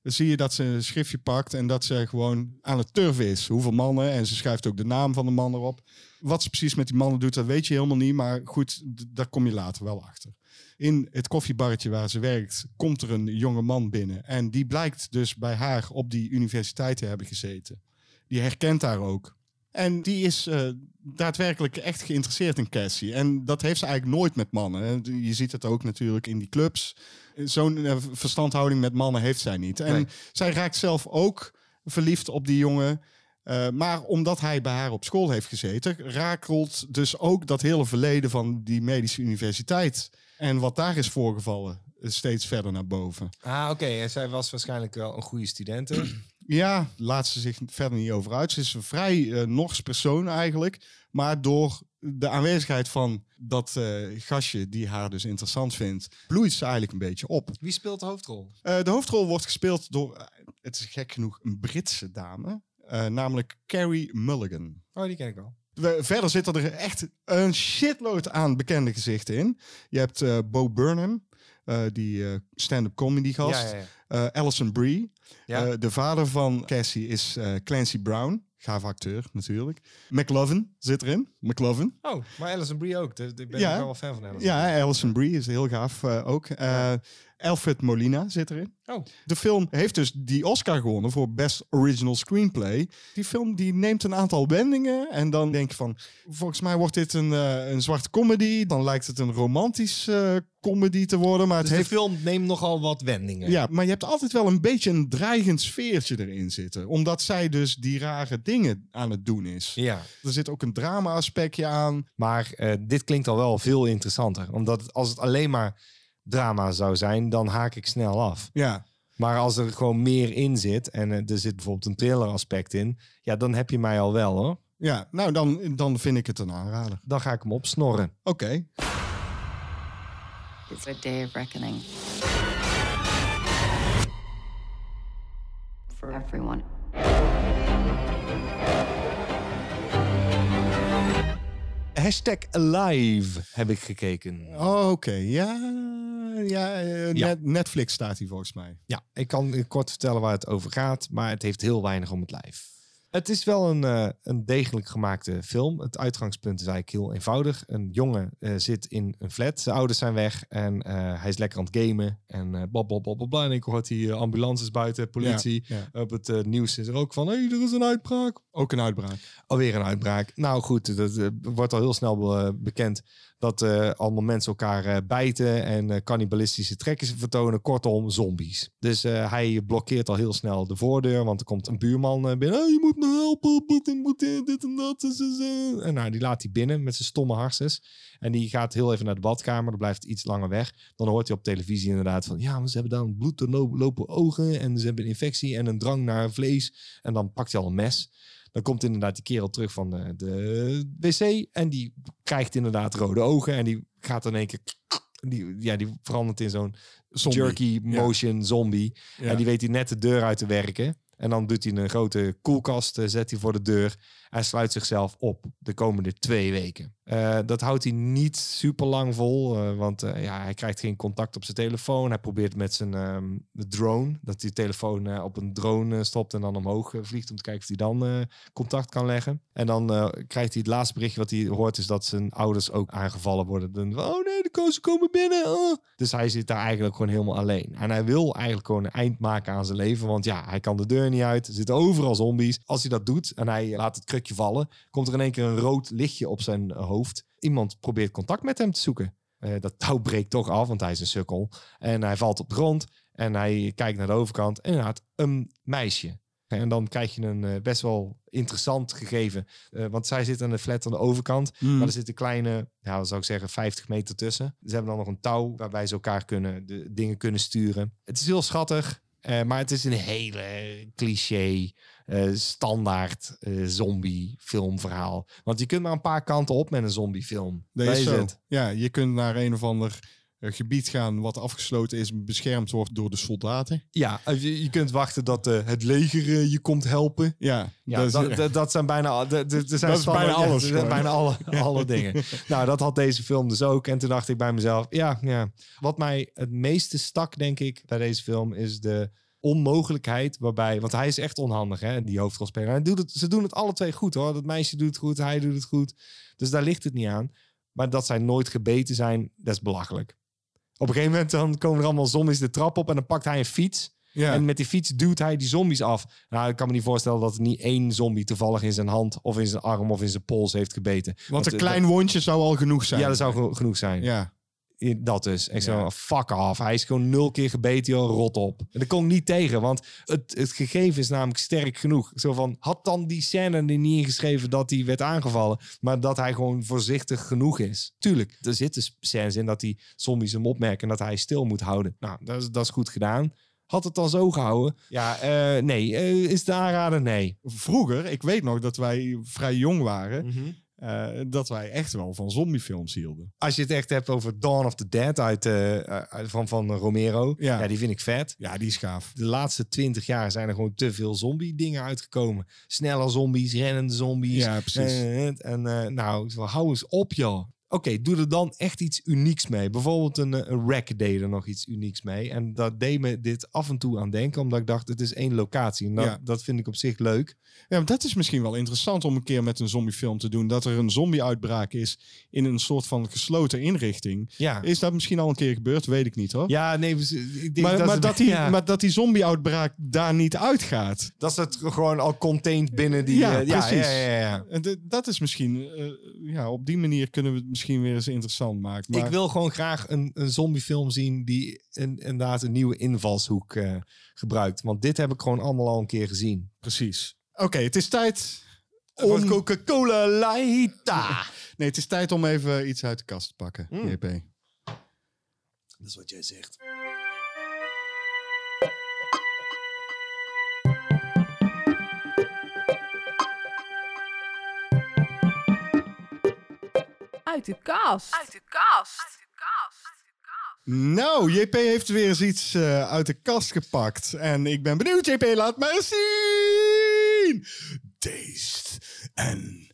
dan zie je dat ze een schriftje pakt en dat ze gewoon aan het turven is. Hoeveel mannen, en ze schrijft ook de naam van de man erop. Wat ze precies met die mannen doet, dat weet je helemaal niet, maar goed, daar kom je later wel achter. In het koffiebarretje waar ze werkt, komt er een jonge man binnen. En die blijkt dus bij haar op die universiteit te hebben gezeten. Die herkent haar ook. En die is eh, daadwerkelijk echt geïnteresseerd in Cassie. En dat heeft ze eigenlijk nooit met mannen. Je ziet het ook natuurlijk in die clubs. Zo'n eh, verstandhouding met mannen heeft zij niet. En Nee. zij raakt zelf ook verliefd op die jongen. Eh, maar omdat hij bij haar op school heeft gezeten, rakelt dus ook dat hele verleden van die medische universiteit. En wat daar is voorgevallen, steeds verder naar boven. Ah, oké. En zij was waarschijnlijk wel een goede studente. Ja, laat ze zich verder niet over uit. Ze is een vrij eh Nors persoon eigenlijk. Maar door de aanwezigheid van dat eh, gastje die haar dus interessant vindt, bloeit ze eigenlijk een beetje op. Wie speelt de hoofdrol? Eh, de hoofdrol wordt gespeeld door, het is gek genoeg, een Britse dame. namelijk Carrie Mulligan. Oh, die ken ik wel. We- verder zitten er echt een shitload aan bekende gezichten in. Je hebt Bo Burnham, die stand-up comedy gast. Ja, ja, ja. Alison Brie. Ja. Eh, de vader van Cassie is eh, Clancy Brown. Gaaf acteur natuurlijk. McLovin zit erin. McLovin. Oh, maar Alison Brie ook. Ik ben Ja. wel fan van Alison. Ja, Alison Brie is heel gaaf eh, ook. Alfred Molina zit erin. Oh. De film heeft dus die Oscar gewonnen voor Best Original Screenplay. Die film die neemt een aantal wendingen en dan denk je van... Volgens mij wordt dit een, eh, een zwarte comedy. Dan lijkt het een romantisch eh, comedy te worden. Maar Dus het de heeft film neemt nogal wat wendingen. Ja, maar je hebt altijd wel een beetje een dreigend sfeertje erin zitten. Omdat zij dus die rare dingen aan het doen is. Ja. Er zit ook een drama-aspectje aan. Maar eh, dit klinkt al wel veel interessanter. Omdat als het alleen maar drama zou zijn, dan haak ik snel af. Ja, Maar als er gewoon meer in zit en eh, er zit bijvoorbeeld een thriller aspect in, ja, dan heb je mij al wel hoor. ja nou dan, dan vind ik het een aanrader. Dan ga ik hem opsnorren. Oké. It's a day of reckoning. For everyone. Hashtag Alive heb ik gekeken. Oh, Oké, ja. ja, eh, Ja. Net- Netflix staat hier volgens mij. Ja, ik kan kort vertellen waar het over gaat, maar het heeft heel weinig om het lijf. Het is wel een, eh, een degelijk gemaakte film. Het uitgangspunt is eigenlijk heel eenvoudig. Een jongen eh, zit in een flat, zijn ouders zijn weg en eh, hij is lekker aan het gamen. En uh, bla. En ik hoort hij uh, ambulances buiten, politie. Ja, ja. Op het nieuws is er ook van, hé, hey, er is een uitbraak. Ook een uitbraak. Alweer een uitbraak. Nou goed, dat wordt al heel snel be- bekend dat allemaal mensen elkaar bijten en cannibalistische trekken vertonen. Kortom, zombies. Dus hij blokkeert al heel snel de voordeur, want er komt een buurman binnen. "Oh, je moet me helpen, dit, moet dit, dit en dat. eh." En nou, die laat hij binnen met zijn stomme harses. En die gaat heel even naar de badkamer, dan blijft iets langer weg. Dan hoort hij op televisie inderdaad van, ja, maar ze hebben dan bloed lopen ogen en ze hebben een infectie en een drang naar vlees. En dan pakt hij al een mes. Dan komt inderdaad die kerel terug van de, de wc en die krijgt inderdaad rode ogen en die gaat in één keer, die, ja, die verandert in zo'n jerky motion zombie. Ja. En die weet hij net de deur uit te werken. En dan doet hij een grote koelkast, eh, zet hij voor de deur en sluit zichzelf op de komende twee weken. Eh, dat houdt hij niet super lang vol, eh, want eh, ja, hij krijgt geen contact op zijn telefoon. Hij probeert met zijn ehm, drone, dat hij de telefoon op een drone stopt en dan omhoog vliegt om te kijken of hij dan contact kan leggen. En dan krijgt hij het laatste berichtje wat hij hoort is dat zijn ouders ook aangevallen worden. Dan, oh nee, de kozen komen binnen. oh. Dus hij zit daar eigenlijk gewoon helemaal alleen. En hij wil eigenlijk gewoon een eind maken aan zijn leven, want ja, hij kan de deur niet uit. Er zitten overal zombies. Als hij dat doet en hij laat het krukje vallen, komt er in één keer een rood lichtje op zijn eh, hoofd. Iemand probeert contact met hem te zoeken. Eh, dat touw breekt toch af, want hij is een sukkel. En hij valt op de grond en hij kijkt naar de overkant. En inderdaad, een meisje. En dan krijg je een eh, best wel interessant gegeven. Eh, want zij zitten aan de flat aan de overkant. Mm. Maar er zitten kleine, ja, wat zou ik zeggen, 50 meter tussen. Ze hebben dan nog een touw waarbij ze elkaar kunnen, de dingen kunnen sturen. Het is heel schattig. eh, maar het is een hele cliché, eh, standaard eh, zombie filmverhaal. Want je kunt maar een paar kanten op met een zombiefilm. Dat Dat is is zo. het. Ja, je kunt naar een of ander eh, gebied gaan wat afgesloten is, beschermd wordt door de soldaten. Ja, je, je kunt wachten dat het leger je komt helpen. Ja, Ja, dat dat, dat, dat zijn bijna, dat, dat zijn Dat is bijna ja, alles zijn bijna alle, alle dingen. Nou, dat had deze film dus ook. En toen dacht ik bij mezelf, ja, ja. Wat mij het meeste stak, denk ik, bij deze film is de onmogelijkheid waarbij, want hij is echt onhandig, hè, die hoofdrolspeler. Hij doet het, ze doen het alle twee goed, hoor. Dat meisje doet het goed, hij doet het goed. Dus daar ligt het niet aan. Maar dat zij nooit gebeten zijn, dat is belachelijk. Op een gegeven moment dan komen er allemaal zombies de trap op en dan pakt hij een fiets. ja. En met die fiets duwt hij die zombies af. Nou, ik kan me niet voorstellen dat er niet één zombie toevallig in zijn hand of in zijn arm of in zijn pols heeft gebeten. Want een eh, klein wondje zou al genoeg zijn. ja, dat zou geno- genoeg zijn. Ja, Dat dus. Ik Ja. zo, fuck off. Hij is gewoon nul keer gebeten, joh, rot op. En daar kon ik niet tegen, want het, het gegeven is namelijk sterk genoeg. Zo van, had dan die scène er niet ingeschreven dat hij werd aangevallen, maar dat hij gewoon voorzichtig genoeg is. Tuurlijk, er zitten scènes in dat die zombies hem opmerken en dat hij stil moet houden. Nou, dat is, dat is goed gedaan. Had het dan zo gehouden? Ja, eh, nee. Eh, is de aanrader? Nee. vroeger, ik weet nog dat wij vrij jong waren, Mhm. Eh, dat wij echt wel van zombiefilms hielden. Als je het echt hebt over Dawn of the Dead uit, eh, uit- van, van Romero. Ja. ja, die vind ik vet. Ja, die is gaaf. De laatste twintig jaar zijn er gewoon te veel zombie-dingen uitgekomen. Snelle zombies, rennende zombies. Ja, precies. Eh, en eh, nou, hou eens op, joh. Oké, doe er dan echt iets unieks mee. Bijvoorbeeld een, eh, een Wreck deed er nog iets unieks mee. En dat deed me dit af en toe aan denken. Omdat ik dacht, het is één locatie. En dat, Ja. dat vind ik op zich leuk. Ja, maar dat is misschien wel interessant om een keer met een zombiefilm te doen. Dat er een zombie-uitbraak is in een soort van gesloten inrichting. Ja, Is dat misschien al een keer gebeurd? Weet ik niet hoor. ja nee, ik denk maar, dat, maar, dat die, ja, maar dat die zombie-uitbraak daar niet uitgaat. dat is het gewoon al contained binnen die... Ja, eh, ja, precies. Ja, ja, ja. En dat is misschien, eh, ja, op die manier kunnen we misschien weer eens interessant maken. Maar Ik wil gewoon graag een, een zombiefilm zien die een, inderdaad een nieuwe invalshoek eh, gebruikt. Want dit heb ik gewoon allemaal al een keer gezien. precies. Oké, het is tijd. Om Om, Coca-Cola Lighta. nee, het is tijd om even iets uit de kast te pakken. Mm. JP. Dat is wat jij zegt. Uit de kast. Uit de kast. Nou, JP heeft weer eens iets eh, uit de kast gepakt. En ik ben benieuwd, JP, laat maar eens zien. Dazed and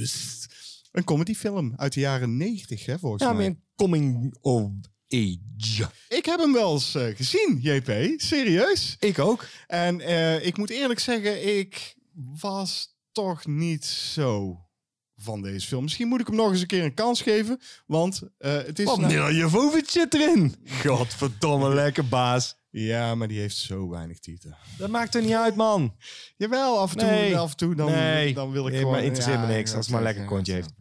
confused. Een comedyfilm uit de jaren 90, hè, volgens Ja, mij. meer coming of age. Ik heb hem wel eens eh, gezien, JP. Serieus. Ik ook. En eh, ik moet eerlijk zeggen, ik was toch niet zo van deze film. Misschien moet ik hem nog eens een keer een kans geven. Want eh, het is... Wat nou- Mila Jovovich zit erin. Godverdomme, lekker baas. Ja, maar die heeft zo weinig tieten. Dat maakt er niet uit, man. Jawel, af en toe, Nee. af en toe dan, Nee. dan wil ik Nee, gewoon... maar interesseert me niks, ja, als het maar ja, lekker ja, kontje ja. heeft.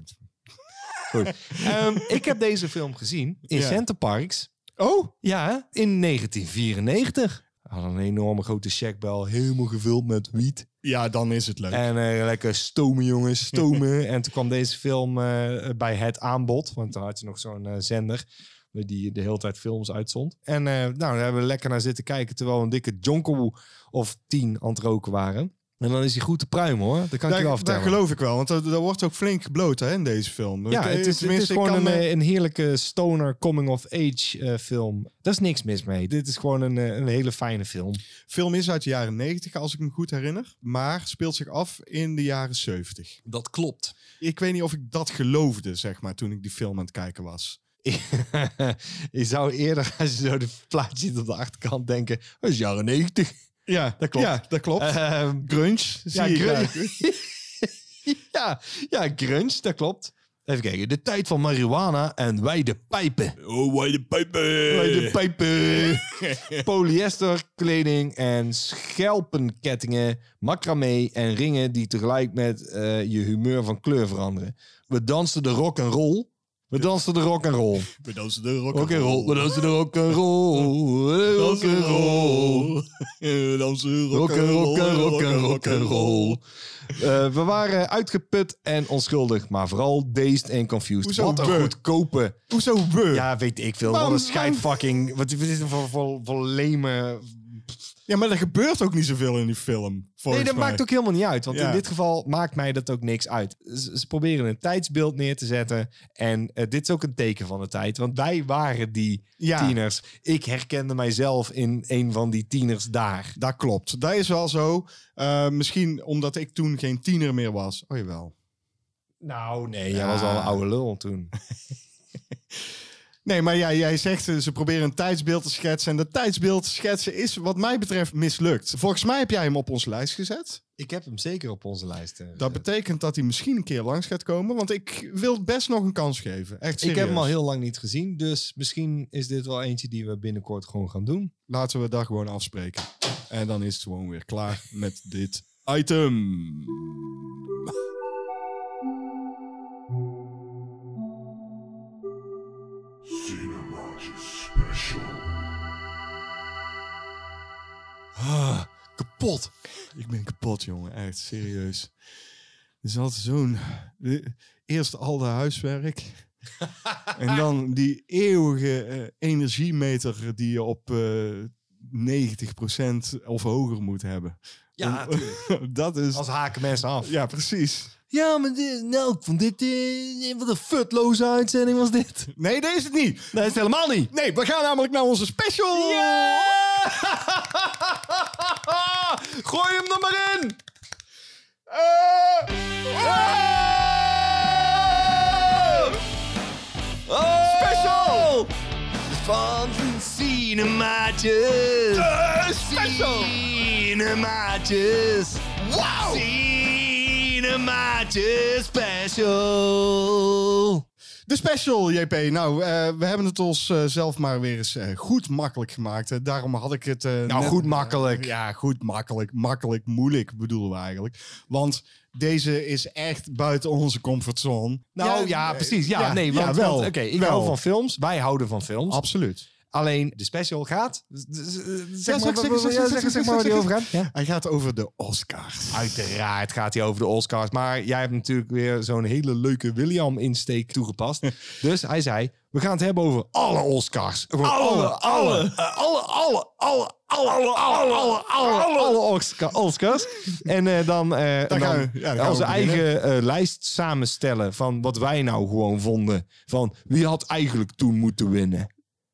Goed. Ehm, ik heb deze film gezien in Ja. Center Parks. Oh, Ja, in 1994. Had een enorme grote checkbel, helemaal gevuld met wiet. Ja, dan is het leuk. En eh, lekker stomen, jongens, stomen. en toen kwam deze film eh, bij het aanbod. Want dan had je nog zo'n eh, zender die de hele tijd films uitzond. En eh, nou, daar hebben we lekker naar zitten kijken... terwijl we een dikke jonko of tien aan het roken waren. En dan is hij goed te pruimen, hoor. Dat kan ik je wel daar, vertellen. daar geloof ik wel, want er, er wordt ook flink gebloot hè, in deze film. Ja, Ik- het is, het gewoon een, me- eh, een heerlijke stoner coming-of-age eh, film. Daar is niks mis mee. Dit is gewoon een, eh, een hele fijne film. film is uit de jaren 90, als ik me goed herinner. Maar speelt zich af in de jaren 70. Dat klopt. Ik weet niet of ik dat geloofde, zeg maar, toen ik die film aan het kijken was. je zou eerder, als je zo de plaatje ziet op de achterkant, denken... Dat is jaren 90. Ja, Dat klopt. Ja, dat klopt. Ehm, grunge, zie ja, grunge. ja, ja, grunge, dat klopt. Even kijken. De tijd van marihuana en wij de pijpen. Oh, wij de pijpen. Wij de pijpen. Polyester kleding en schelpenkettingen, macramé en ringen die tegelijk met eh, je humeur van kleur veranderen. We dansten de rock en roll. We dansen de rock and roll. We dansen de rock and roll. We dansen de rock and roll. Rock and roll. We dansen Rock and and rock and rock and roll. Eh, we waren uitgeput en onschuldig, maar vooral dazed en confused. Hoezo Wat een we? goedkope. Hoezo we? Ja, weet ik veel. Wat een scheid fucking. Wat, is voor, voor, voor leme. Ja, maar er gebeurt ook niet zoveel in die film. Nee, dat mij. maakt ook helemaal niet uit. Want Ja. in dit geval maakt mij dat ook niks uit. Ze, ze proberen een tijdsbeeld neer te zetten. En eh, dit is ook een teken van de tijd. Want wij waren die Ja. tieners. Ik herkende mijzelf in een van die tieners daar. Dat klopt. Dat is wel zo. Eh, misschien omdat ik toen geen tiener meer was. Oh jawel. Nou, nee, jij Ja. was al een oude lul toen. Nee, maar ja, jij zegt eh, ze proberen een tijdsbeeld te schetsen. En dat tijdsbeeld schetsen is wat mij betreft mislukt. Volgens mij heb jij hem op onze lijst gezet. Ik heb hem zeker op onze lijst. eh, Dat betekent dat hij misschien een keer langs gaat komen. Want ik wil best nog een kans geven. Echt ik serieus. heb hem al heel lang niet gezien. Dus misschien is dit wel eentje die we binnenkort gewoon gaan doen. Laten we dat gewoon afspreken. En dan is het gewoon weer klaar met dit item. Ah, kapot. Ik ben kapot, jongen. Echt, serieus. Is altijd zo'n... eh, Eerst al de huiswerk. en dan die eeuwige eh, energiemeter die je op eh 90% of hoger moet hebben. Ja, dat is... Als haken mensen af. Ja, precies. Ja, maar dit, nou, ik vond dit... eh, wat een futloze uitzending was dit. Nee, deze is het niet. Nee, is het helemaal niet. Nee, we gaan namelijk naar onze special. Gooi hem er maar in! Special! Van cinemaatjes. special! Cinemaatjes. Cinemaatjes special. De special, JP. Nou, eh, we hebben het ons eh, zelf maar weer eens eh, goed makkelijk gemaakt. Daarom had ik het... eh, Nou, goed makkelijk. ja, goed makkelijk. Makkelijk, moeilijk bedoelen we eigenlijk. Want deze is echt buiten onze comfortzone. Nou ja, precies. Ja, nee, want, wel. Oké, ik wel. hou van films. Wij houden van films. Absoluut. Alleen de special gaat. Zeg maar, zeg, waar die over gaat. Ja. Hij gaat over de Oscars. Uiteraard gaat hij over de Oscars. Maar jij hebt natuurlijk weer zo'n hele leuke William-insteek toegepast. dus hij zei, we gaan het hebben over alle Oscars. Gewoon alle, alle, eh, alle, alle, alle, alle, alle, alle, alle, alle Osca- Oscars. En eh, dan, eh, Dan dan gaan we- ja, dan gaan onze eigen eh, lijst samenstellen van wat wij nou gewoon vonden. Van wie had eigenlijk toen moeten winnen.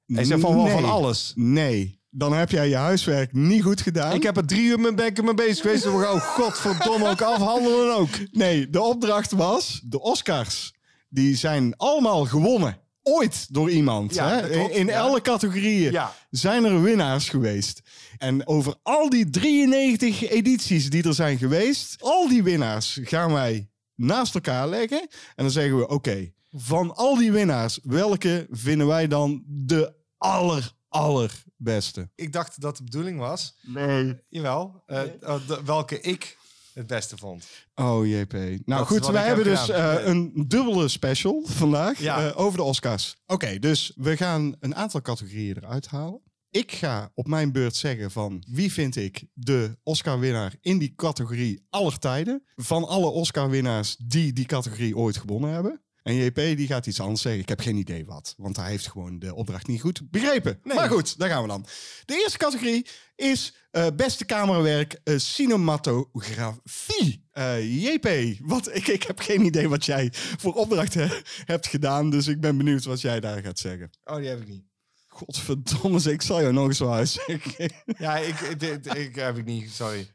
Hij zei van wel Nee. van alles. Nee. Dan heb jij je huiswerk niet goed gedaan. Ik heb er drie uur met bekken mee bezig geweest. En we gaan, oh godverdomme, ook afhandelen ook. Nee, de opdracht was de Oscars. Die zijn allemaal gewonnen. Ooit door iemand. Ja, hè? In, in ja. alle categorieën Ja. zijn er winnaars geweest. En over al die 93 edities die er zijn geweest, al die winnaars gaan wij naast elkaar leggen. En dan zeggen we: oké, van al die winnaars, welke vinden wij dan de aller, allerbeste? Ik dacht dat de bedoeling was. Nee. Jawel. eh, eh, de- welke ik het beste vond. Oh, JP. Nou Dat goed, wij hebben heb dus eh, een dubbele special vandaag Ja. eh, over de Oscars. Oké, dus we gaan een aantal categorieën eruit halen. Ik ga op mijn beurt zeggen van wie vind ik de Oscar-winnaar in die categorie aller tijden. Van alle Oscar-winnaars die die categorie ooit gewonnen hebben. En JP die gaat iets anders zeggen. Ik heb geen idee wat. Want hij heeft gewoon de opdracht niet goed begrepen. Maar goed, daar gaan we dan. De eerste categorie is eh, beste camerawerk eh, cinematografie. Eh, JP, wat, ik, ik heb geen idee wat jij voor opdracht he- hebt gedaan. Dus ik ben benieuwd wat jij daar gaat zeggen. Oh, die heb ik niet. Godverdomme, ik zal jou nog eens uitzeggen. Ja, ik, ik, heb ik niet. Sorry.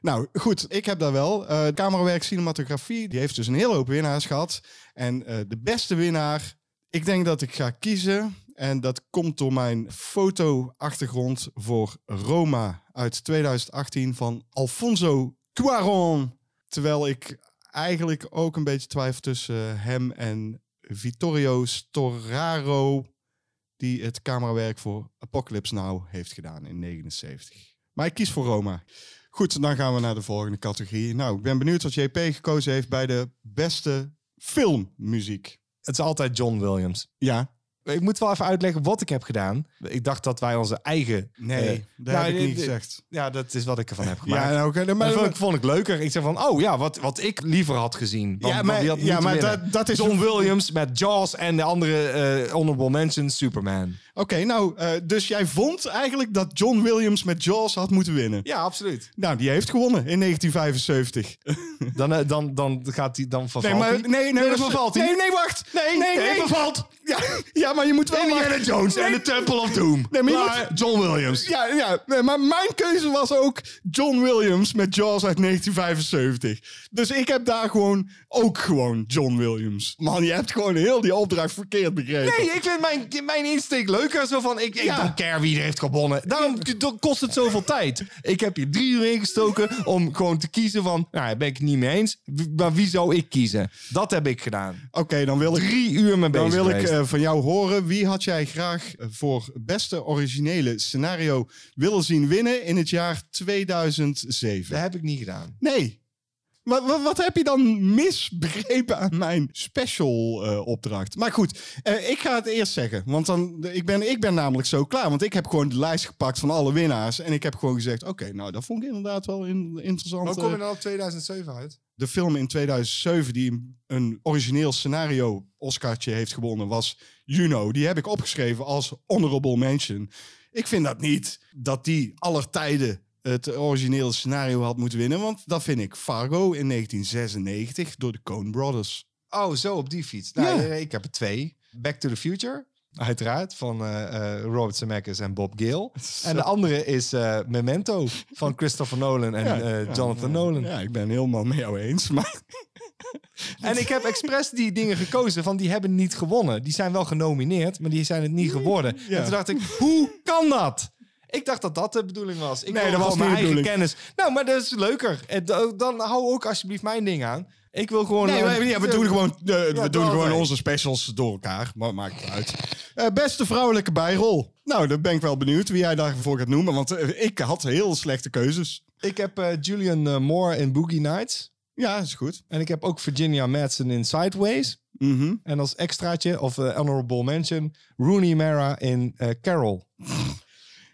Nou, goed, ik heb daar wel. Eh camerawerk cinematografie, die heeft dus een hele hoop winnaars gehad. En eh, de beste winnaar, ik denk dat ik ga kiezen. En dat komt door mijn foto-achtergrond voor Roma uit 2018 van Alfonso Cuarón. Terwijl ik eigenlijk ook een beetje twijfel tussen hem en Vittorio Storaro, die het camerawerk voor Apocalypse Now heeft gedaan in 79. Maar ik kies voor Roma. Goed, dan gaan we naar de volgende categorie. Nou, ik ben benieuwd wat JP gekozen heeft bij de beste filmmuziek. Het is altijd John Williams. Ja. Ik moet wel even uitleggen wat ik heb gedaan. Ik dacht dat wij onze eigen... Nee, eh, dat nou, heb ik eh, niet eh, gezegd. Ja, dat is wat ik ervan heb gemaakt. Ja, nou, oké. maar, Maar dat vond ik, vond ik leuker. Ik zei van, oh ja, wat, wat ik liever had gezien. Want, Ja, maar- had ja, maar dat- dat is- John Williams met Jaws en de andere eh, honorable mention Superman. Oké, nou, eh, dus jij vond eigenlijk dat John Williams met Jaws had moeten winnen. Ja, absoluut. Nou, die heeft gewonnen in 1975. Dan, eh, dan, dan gaat hij, dan Nee, vervalt maar hij. nee, nee, dan vervalt hij. Nee, nee, wacht. Nee, nee, nee, nee. vervalt. Ja, ja, maar je moet wel Indiana. Jones en de Temple of Doom. Nee, maar John Williams. Ja, ja nee, maar mijn keuze was ook John Williams met Jaws uit 1975. Dus ik heb daar gewoon ook gewoon John Williams. Man, je hebt gewoon heel die opdracht verkeerd begrepen. Nee, ik vind mijn, mijn insteek leuker. Zo van, ik, ik Ja. don't care wie er heeft gewonnen. Daarom kost het zoveel tijd. Ik heb hier drie uur ingestoken om gewoon te kiezen van... Nou, daar ben ik het niet mee eens. Maar wie zou ik kiezen? Dat heb ik gedaan. Oké, dan wil ik... Drie uur mee bezig Dan wil ik eh, van jou horen, wie had jij graag voor beste originele scenario willen zien winnen in het jaar 2007? Dat heb ik niet gedaan. Nee. Wat, wat, wat heb je dan misbegrepen aan mijn special eh, opdracht? Maar goed, eh, ik ga het eerst zeggen. Want dan, ik, ben, ik ben namelijk zo klaar. Want ik heb gewoon de lijst gepakt van alle winnaars. En ik heb gewoon gezegd, oké, nou dat vond ik inderdaad wel in, interessant. Hoe kom je eh, dan op 2007 uit? de film in 2007 die een- een origineel scenario Oscartje heeft gewonnen was Juno. Die heb ik opgeschreven als honorable mention. Ik vind dat niet dat die aller tijden het originele scenario had moeten winnen. Want dat vind ik Fargo in 1996 door de Coen Brothers. Oh, zo op die fiets. Nou, Ja. eh, ik heb er twee. Back to the Future. Uiteraard, van eh, eh, Robert Zemeckis en Bob Gale. En de andere is Memento van Christopher Nolan en Jonathan Nolan. Ja, ik ben helemaal met jou eens. Maar En ik heb expres die dingen gekozen van die hebben niet gewonnen. Die zijn wel genomineerd, maar die zijn het niet geworden. En toen dacht ik, hoe kan dat? Ik dacht dat dat de bedoeling was. Ik Nee, dat was mijn eigen kennis. Nou, maar dat is leuker. En dan- hou ook alsjeblieft mijn ding aan. Ik wil gewoon... Nee, eh, maar, ja, we doen gewoon, eh, we doen gewoon onze specials door elkaar. Maar maakt het uit. Eh, beste vrouwelijke bijrol. Nou, dan ben ik wel benieuwd wie jij daarvoor gaat noemen. Want eh, ik had heel slechte keuzes. Ik heb eh, Julian eh, Moore in Boogie Nights. Ja, is goed. En ik heb ook Virginia Madsen in Sideways. Mhm. En als extraatje, of eh, honorable mention, Rooney Mara in eh, Carol.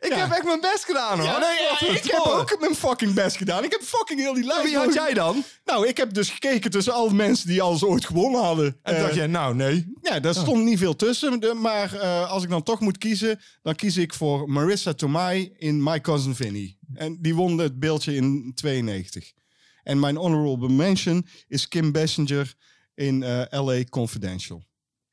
Ik heb echt mijn best gedaan hoor. Ja, nee, ja, ik heb ook mijn fucking best gedaan. Ik heb fucking heel die lijst. Wie had jij dan? Nou, ik heb dus gekeken tussen alle mensen die alles ooit gewonnen hadden. En Eh, dacht je, nou nee. Ja, daar stond niet veel tussen. De- maar eh, als ik dan toch moet kiezen, dan kies ik voor Marissa Tomei in My Cousin Vinny. En die won het beeldje in 92. En mijn honorable mention is Kim Basinger in eh, LA Confidential.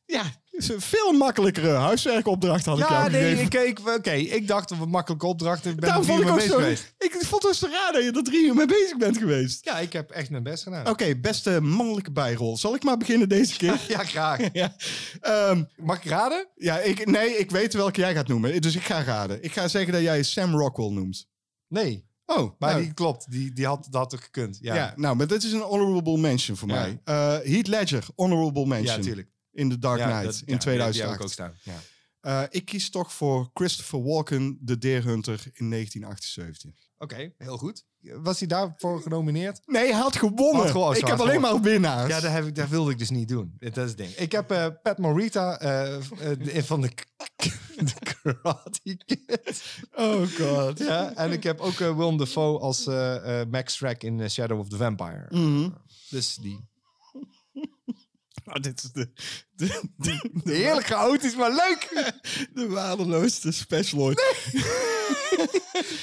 Ja, is een veel makkelijkere huiswerkopdracht had ik Ja, jou nee, gegeven. ik keek, oké, ik dacht dat we een makkelijke opdracht. Ik ben Daarom vond ik ook zo... geweest. Ik vond het zo raar dat je er drie uur mee bezig bent geweest. Ja, ik heb echt mijn best gedaan. Oké, beste mannelijke bijrol. Zal ik maar beginnen deze keer? Ja, graag. ja. Ehm, Mag ik raden? ja, ik, nee, ik weet welke jij gaat noemen. Dus ik ga raden. Ik ga zeggen dat jij Sam Rockwell noemt. Nee. Oh, Maar nou, die klopt, die, die had dat ook gekund. Ja, ja. nou, maar dit is een honorable mention voor Ja. mij. Eh Heath Ledger, honorable mention. ja tuurlijk. In The Dark Knight dat- in ja, die- 2008. Die heb ik ook staan. Ja. Eh, ik kies toch voor Christopher Walken, The Deer Hunter in 1978. Oké, heel goed. Was hij daarvoor genomineerd? Nee, hij had gewonnen. Had ik heb alleen maar winnaars. Ja, dat, heb ik, dat wilde ik dus niet doen. Dat is het ding. Ik heb eh, Pat Morita eh, van de, de Karate Kid. Oh god. Ja, en ik heb ook Willem Dafoe als Max Shrek in Shadow of the Vampire. Mhm. Dus die. Nou, dit is de, de, de, de, Heerlijk chaotisch, maar leuk! de waardeloosste special ooit.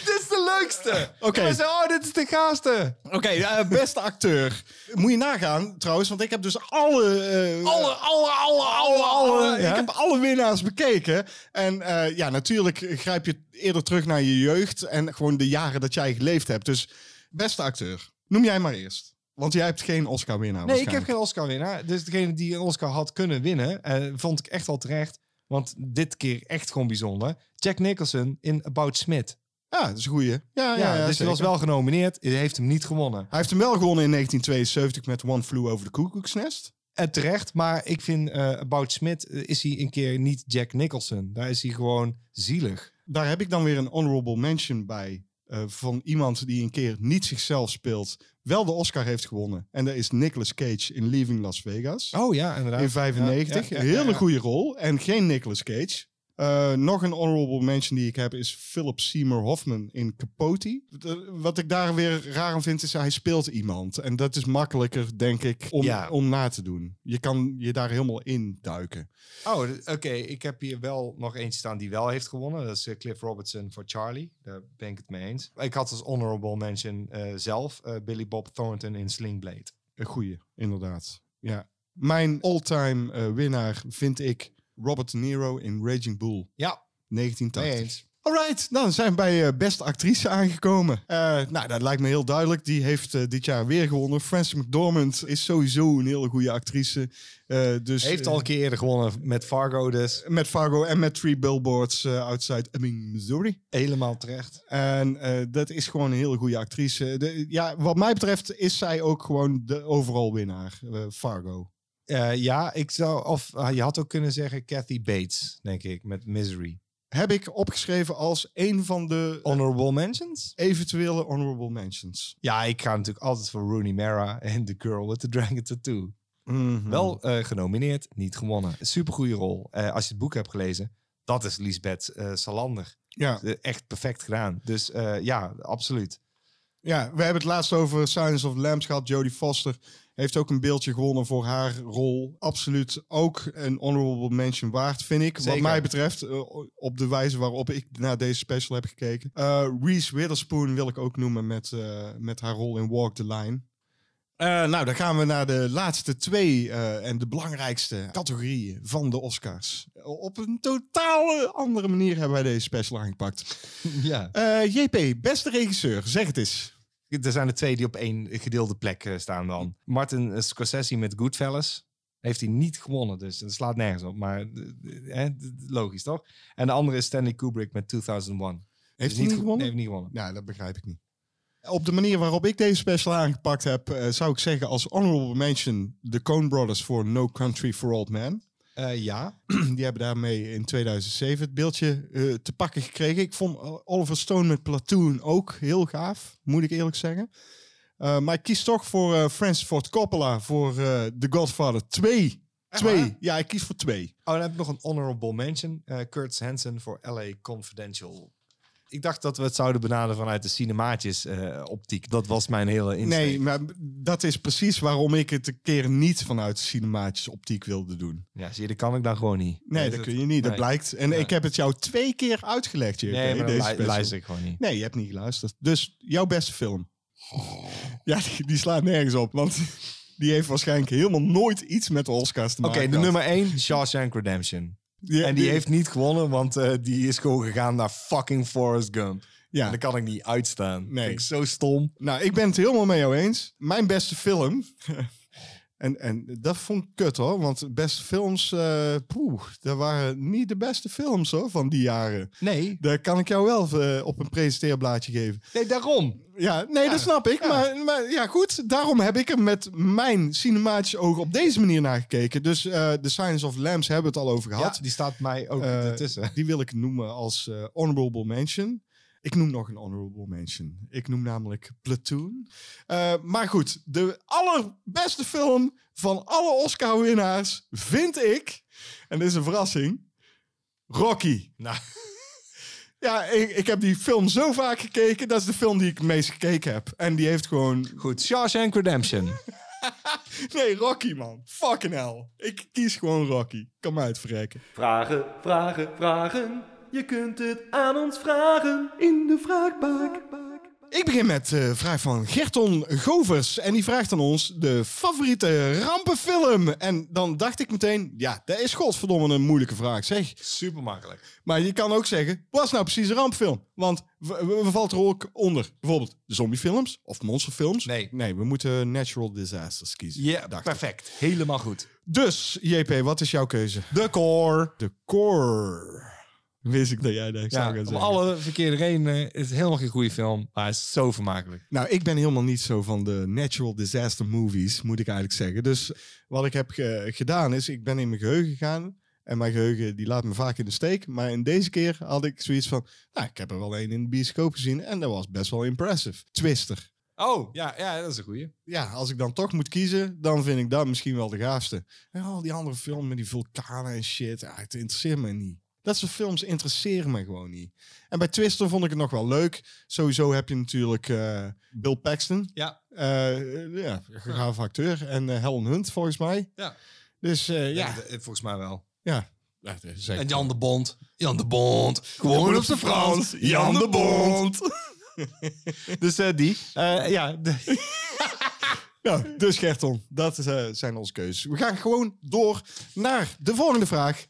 dit is de leukste! Oké. Oh, dit is de gaafste! Oké, eh, beste acteur. Moet je nagaan, trouwens, want ik heb dus alle... eh, Alle, alle, alle, alle, alle! Ik heb alle winnaars bekeken. En eh, ja, natuurlijk grijp je eerder terug naar je jeugd en gewoon de jaren dat jij geleefd hebt. Dus beste acteur, noem jij maar eerst. Want jij hebt geen Oscar-winnaar Nee, ik heb geen Oscar-winnaar. Dus degene die een Oscar had kunnen winnen, eh, vond ik echt al terecht. Want dit keer echt gewoon bijzonder. Jack Nicholson in About Smith. Ja, dat is een goeie. Ja, ja, Ja, ja, dus hij was wel genomineerd. Hij heeft hem niet gewonnen. Hij heeft hem wel gewonnen in 1972 met One Flew Over the Cuckoo's Nest. En terecht, maar ik vind eh About Smith eh, is hij een keer niet Jack Nicholson. Daar is hij gewoon zielig. Daar heb ik dan weer een honorable mention bij eh, van iemand die een keer niet zichzelf speelt, wel de Oscar heeft gewonnen. En dat is Nicolas Cage in Leaving Las Vegas. Oh ja, inderdaad. in 95. Ja, ja, Een ja, hele goede rol. En geen Nicolas Cage. Eh, nog een honorable mention die ik heb is Philip Seymour Hoffman in Capote. De- Wat ik daar weer raar aan vind is hij speelt iemand. En dat is makkelijker, denk ik, om, Ja. om na te doen. Je kan je daar helemaal in duiken. Oh, oké. Ik heb hier wel nog eentje staan die wel heeft gewonnen. Dat is eh, Cliff Robertson voor Charlie. Daar ben ik het mee eens. Ik had als honorable mention eh, zelf Billy Bob Thornton in Sling Blade. Een goeie, inderdaad. Ja. Mijn all-time winnaar vind ik Robert De Niro in Raging Bull Ja, 1980. mee eens. Alright, dan zijn we bij eh, beste actrice aangekomen. Eh, nou, dat lijkt me heel duidelijk. Die heeft eh, dit jaar weer gewonnen. Frances McDormand is sowieso een hele goede actrice. Dus, Heeft al een keer eerder gewonnen met Fargo, dus met Fargo en met Three Billboards outside Ebbing, Missouri. helemaal terecht. En dat is gewoon een hele goede actrice. De, ja, wat mij betreft is zij ook gewoon de overal winnaar. Fargo. Eh, ja, ik zou, of ah, je had ook kunnen zeggen Kathy Bates, denk ik, met Misery. Heb ik opgeschreven als een van de eh, Honorable mentions? eventuele honorable mentions. Ja, ik ga natuurlijk altijd voor Rooney Mara en The Girl with the Dragon Tattoo. Mhm. Wel eh, genomineerd, niet gewonnen. Supergoeie rol. Als je het boek hebt gelezen, dat is Lisbeth Salander. Ja. Echt perfect gedaan. Dus ja, absoluut. Ja, we hebben het laatst over Silence of the Lambs gehad. Jodie Foster heeft ook een beeldje gewonnen voor haar rol. Absoluut ook een honorable mention waard, vind ik. Wat mij betreft, eh, op de wijze waarop ik naar deze special heb gekeken. Eh Reese Witherspoon wil ik ook noemen met, eh, met haar rol in Walk the Line. Eh, nou, dan gaan we naar de laatste twee eh, en de belangrijkste categorieën van de Oscars. Op een totaal andere manier hebben wij deze special aangepakt. Ja. Eh, JP, beste regisseur, zeg het eens. Er zijn er twee die op één gedeelde plek eh, staan dan. Martin eh, Scorsese met Goodfellas. Heeft hij niet gewonnen, dus dat slaat nergens op. Maar eh, eh, eh, logisch, toch? En de andere is Stanley Kubrick met 2001. Heeft Dus hij niet ge- gewonnen? Nee, heeft niet gewonnen. Nou, dat begrijp ik niet. Op de manier waarop ik deze special aangepakt heb, eh, zou ik zeggen als honorable mention de Coen Brothers voor No Country for Old Men. Eh, ja, Die hebben daarmee in 2007 het beeldje eh, te pakken gekregen. Ik vond Oliver Stone met Platoon ook heel gaaf, moet ik eerlijk zeggen. Maar ik kies toch voor Francis Ford Coppola voor The Godfather 2. Twee. Ja, ik kies voor twee. Oh, dan heb ik nog een honorable mention. Kurt Hansen voor LA Confidential. Ik dacht dat we het zouden benaderen vanuit de cinemaatjes eh, optiek. Dat was mijn hele insteek. Nee, maar dat is precies waarom ik het een keer niet vanuit de cinematische optiek wilde doen. Ja, zie je, dat kan ik dan gewoon niet. Nee, dat kun je niet. Dat nee. blijkt. En Ja. ik heb het jou twee keer uitgelegd, JP, Nee, maar deze lu- luister ik gewoon niet. Nee, je hebt niet geluisterd. Dus jouw beste film. Ja, die, die slaat nergens op, want die heeft waarschijnlijk helemaal nooit iets met de Oscars te Oké, maken de gehad. nummer 1, Shawshank Redemption. Die- en die heeft niet gewonnen, want eh, die is gewoon gegaan naar fucking Forrest Gump. Ja. En dat kan ik niet uitstaan. Nee. Vind ik zo stom. Nou, ik ben het helemaal jou eens. Mijn beste film. En, en dat vond ik kut hoor. Want de beste films. eh poeh, dat waren niet de beste films hoor van die jaren. Nee. Daar kan ik jou wel eh, op een presenteerblaadje geven. Nee, daarom. Ja, nee, dat snap ik. Maar, maar ja, goed. Daarom heb ik er met mijn cinematische ogen op deze manier naar gekeken. Dus eh The Science of Lambs hebben we het al over Ja, gehad. die staat mij ook ertussen. Die wil ik noemen als honorable mention. Ik noem nog een honorable mention. Ik noem namelijk Platoon. Eh, maar goed, de allerbeste film van alle Oscar-winnaars vind ik, en dit is een verrassing, Rocky. Nou, Ja, ik, ik heb die film zo vaak gekeken. Dat is de film die ik het meest gekeken heb. En die heeft gewoon... goed. Shawshank Redemption. Nee, Rocky, man. Fucking hell. Ik kies gewoon Rocky. Kan mij uitverrekken. Vragen, vragen, vragen. Je kunt het aan ons vragen in de vraagbak. Ik begin met de vraag van Gerton Govers. En die vraagt aan ons de favoriete rampenfilm. En dan dacht ik meteen, ja, dat is godverdomme een moeilijke vraag, zeg. Super makkelijk. Maar je kan ook zeggen, wat is nou precies een rampfilm? Want we, we, we valt er ook onder bijvoorbeeld zombiefilms of monsterfilms. Nee. Nee, we moeten natural disasters kiezen. Ja, ik. perfect. Helemaal goed. Dus, JP, wat is jouw keuze? De Core. De Core. Wist ik dat jij dat Ja, zou gaan om zeggen. alle verkeerde redenen is het helemaal geen goede film. Maar hij is zo vermakelijk. Nou, ik ben helemaal niet zo van de natural disaster movies, moet ik eigenlijk zeggen. Dus wat ik heb ge- gedaan is, ik ben in mijn geheugen gegaan En mijn geheugen die laat me vaak in de steek. Maar in deze keer had ik zoiets van... Nou, ik heb er wel één in de bioscoop gezien. En dat was best wel impressive. Twister. Oh, ja, ja, dat is een goeie. Ja, als ik dan toch moet kiezen, dan vind ik dat misschien wel de gaafste. En al die andere films met die vulkanen en shit, ja, het interesseert me niet. Dat soort films interesseren me gewoon niet. En bij Twister vond ik het nog wel leuk. Sowieso heb je natuurlijk eh, Bill Paxton. Ja. Eh, ja, gaaf acteur. En eh, Helen Hunt, volgens mij. Ja. Dus ja, Ja, volgens mij wel. ja. Ja, En Jan de Bond. Jan de Bond. Gewoon op zijn Frans. Jan de Bond. dus die. Ja, de- Nou, dus Gerton, dat zijn onze keuzes. We gaan gewoon door naar de volgende vraag.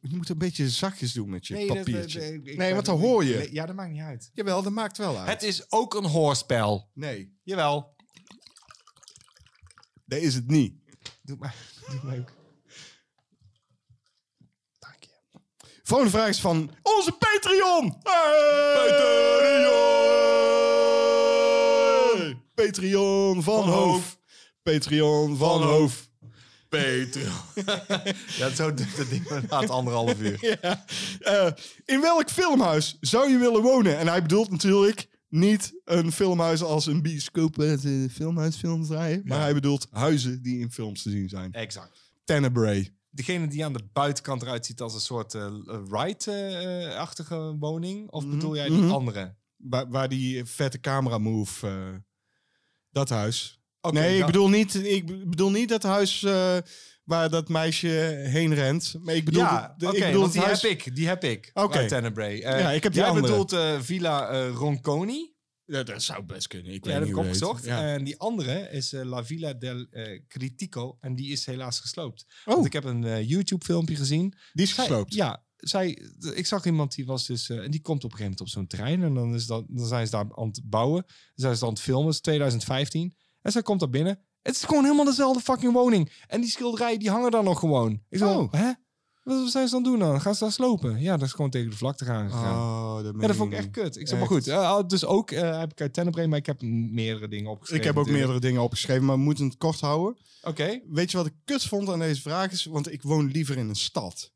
Je moet een beetje zachtjes doen met je papiertje. nee, want dan hoor je. Ja, dat maakt niet uit. Jawel, dat maakt wel uit. Het is ook een hoorspel. Nee, Jawel. dat is het niet. Doe maar. Doe maar ook. Dank je. Volgende vraag is van onze Patreon. Patreon! Patreon van. Hoof. Patreon van, Van Hoof. Peter. ja, zo duurt het ding inderdaad anderhalf uur. Ja. Eh, in welk filmhuis zou je willen wonen? En hij bedoelt natuurlijk niet een filmhuis als een bioscoop waar ze filmhuisfilms draaien. Maar hij bedoelt huizen die in films te zien zijn. Exact. Tenebrae. Degene die aan de buitenkant eruit ziet als een soort eh ride-achtige woning? Of bedoel jij die Mhm. andere? Waar, waar die vette camera move. eh, dat huis. Nee, ik bedoel, niet, ik bedoel niet dat huis eh, waar dat meisje heen rent. Maar ik bedoel, ja, oké, bedoel want die huis... heb ik. Die heb ik. Oké. Tenebrae. Eh, Ja, ik heb die Jij andere. bedoelt eh, Villa Ronconi. Ja, dat zou best kunnen. Ik Ja, weet dat niet heb ik opgezocht. Ja. En die andere is La Villa del Critico. En die is helaas gesloopt. Oh. Want ik heb een YouTube-filmpje gezien. die is Zij- gesloopt. Ja, zij, ik zag iemand die was dus... en die komt op een gegeven moment op zo'n terrein. En dan, is dat, dan zijn ze daar aan het bouwen. Dan zijn ze aan het filmen. Het is 2015. En zij komt daar binnen. Het is gewoon helemaal dezelfde fucking woning. En die schilderijen die hangen daar nog gewoon. Ik zo, Oh. hè? Wat zijn ze dan doen dan? Gaan ze daar slopen? Ja, dat is gewoon tegen de vlakte gaan gegaan. Oh, dat, Ja, dat vond ik echt kut. Ik zeg maar goed. eh, dus ook eh, heb ik uit Tenebrae, maar ik heb meerdere dingen opgeschreven. Ik heb ook natuurlijk. meerdere dingen opgeschreven, maar we moeten het kort houden. Oké. Weet je wat ik kut vond aan deze vraag is? Want ik woon liever in een stad.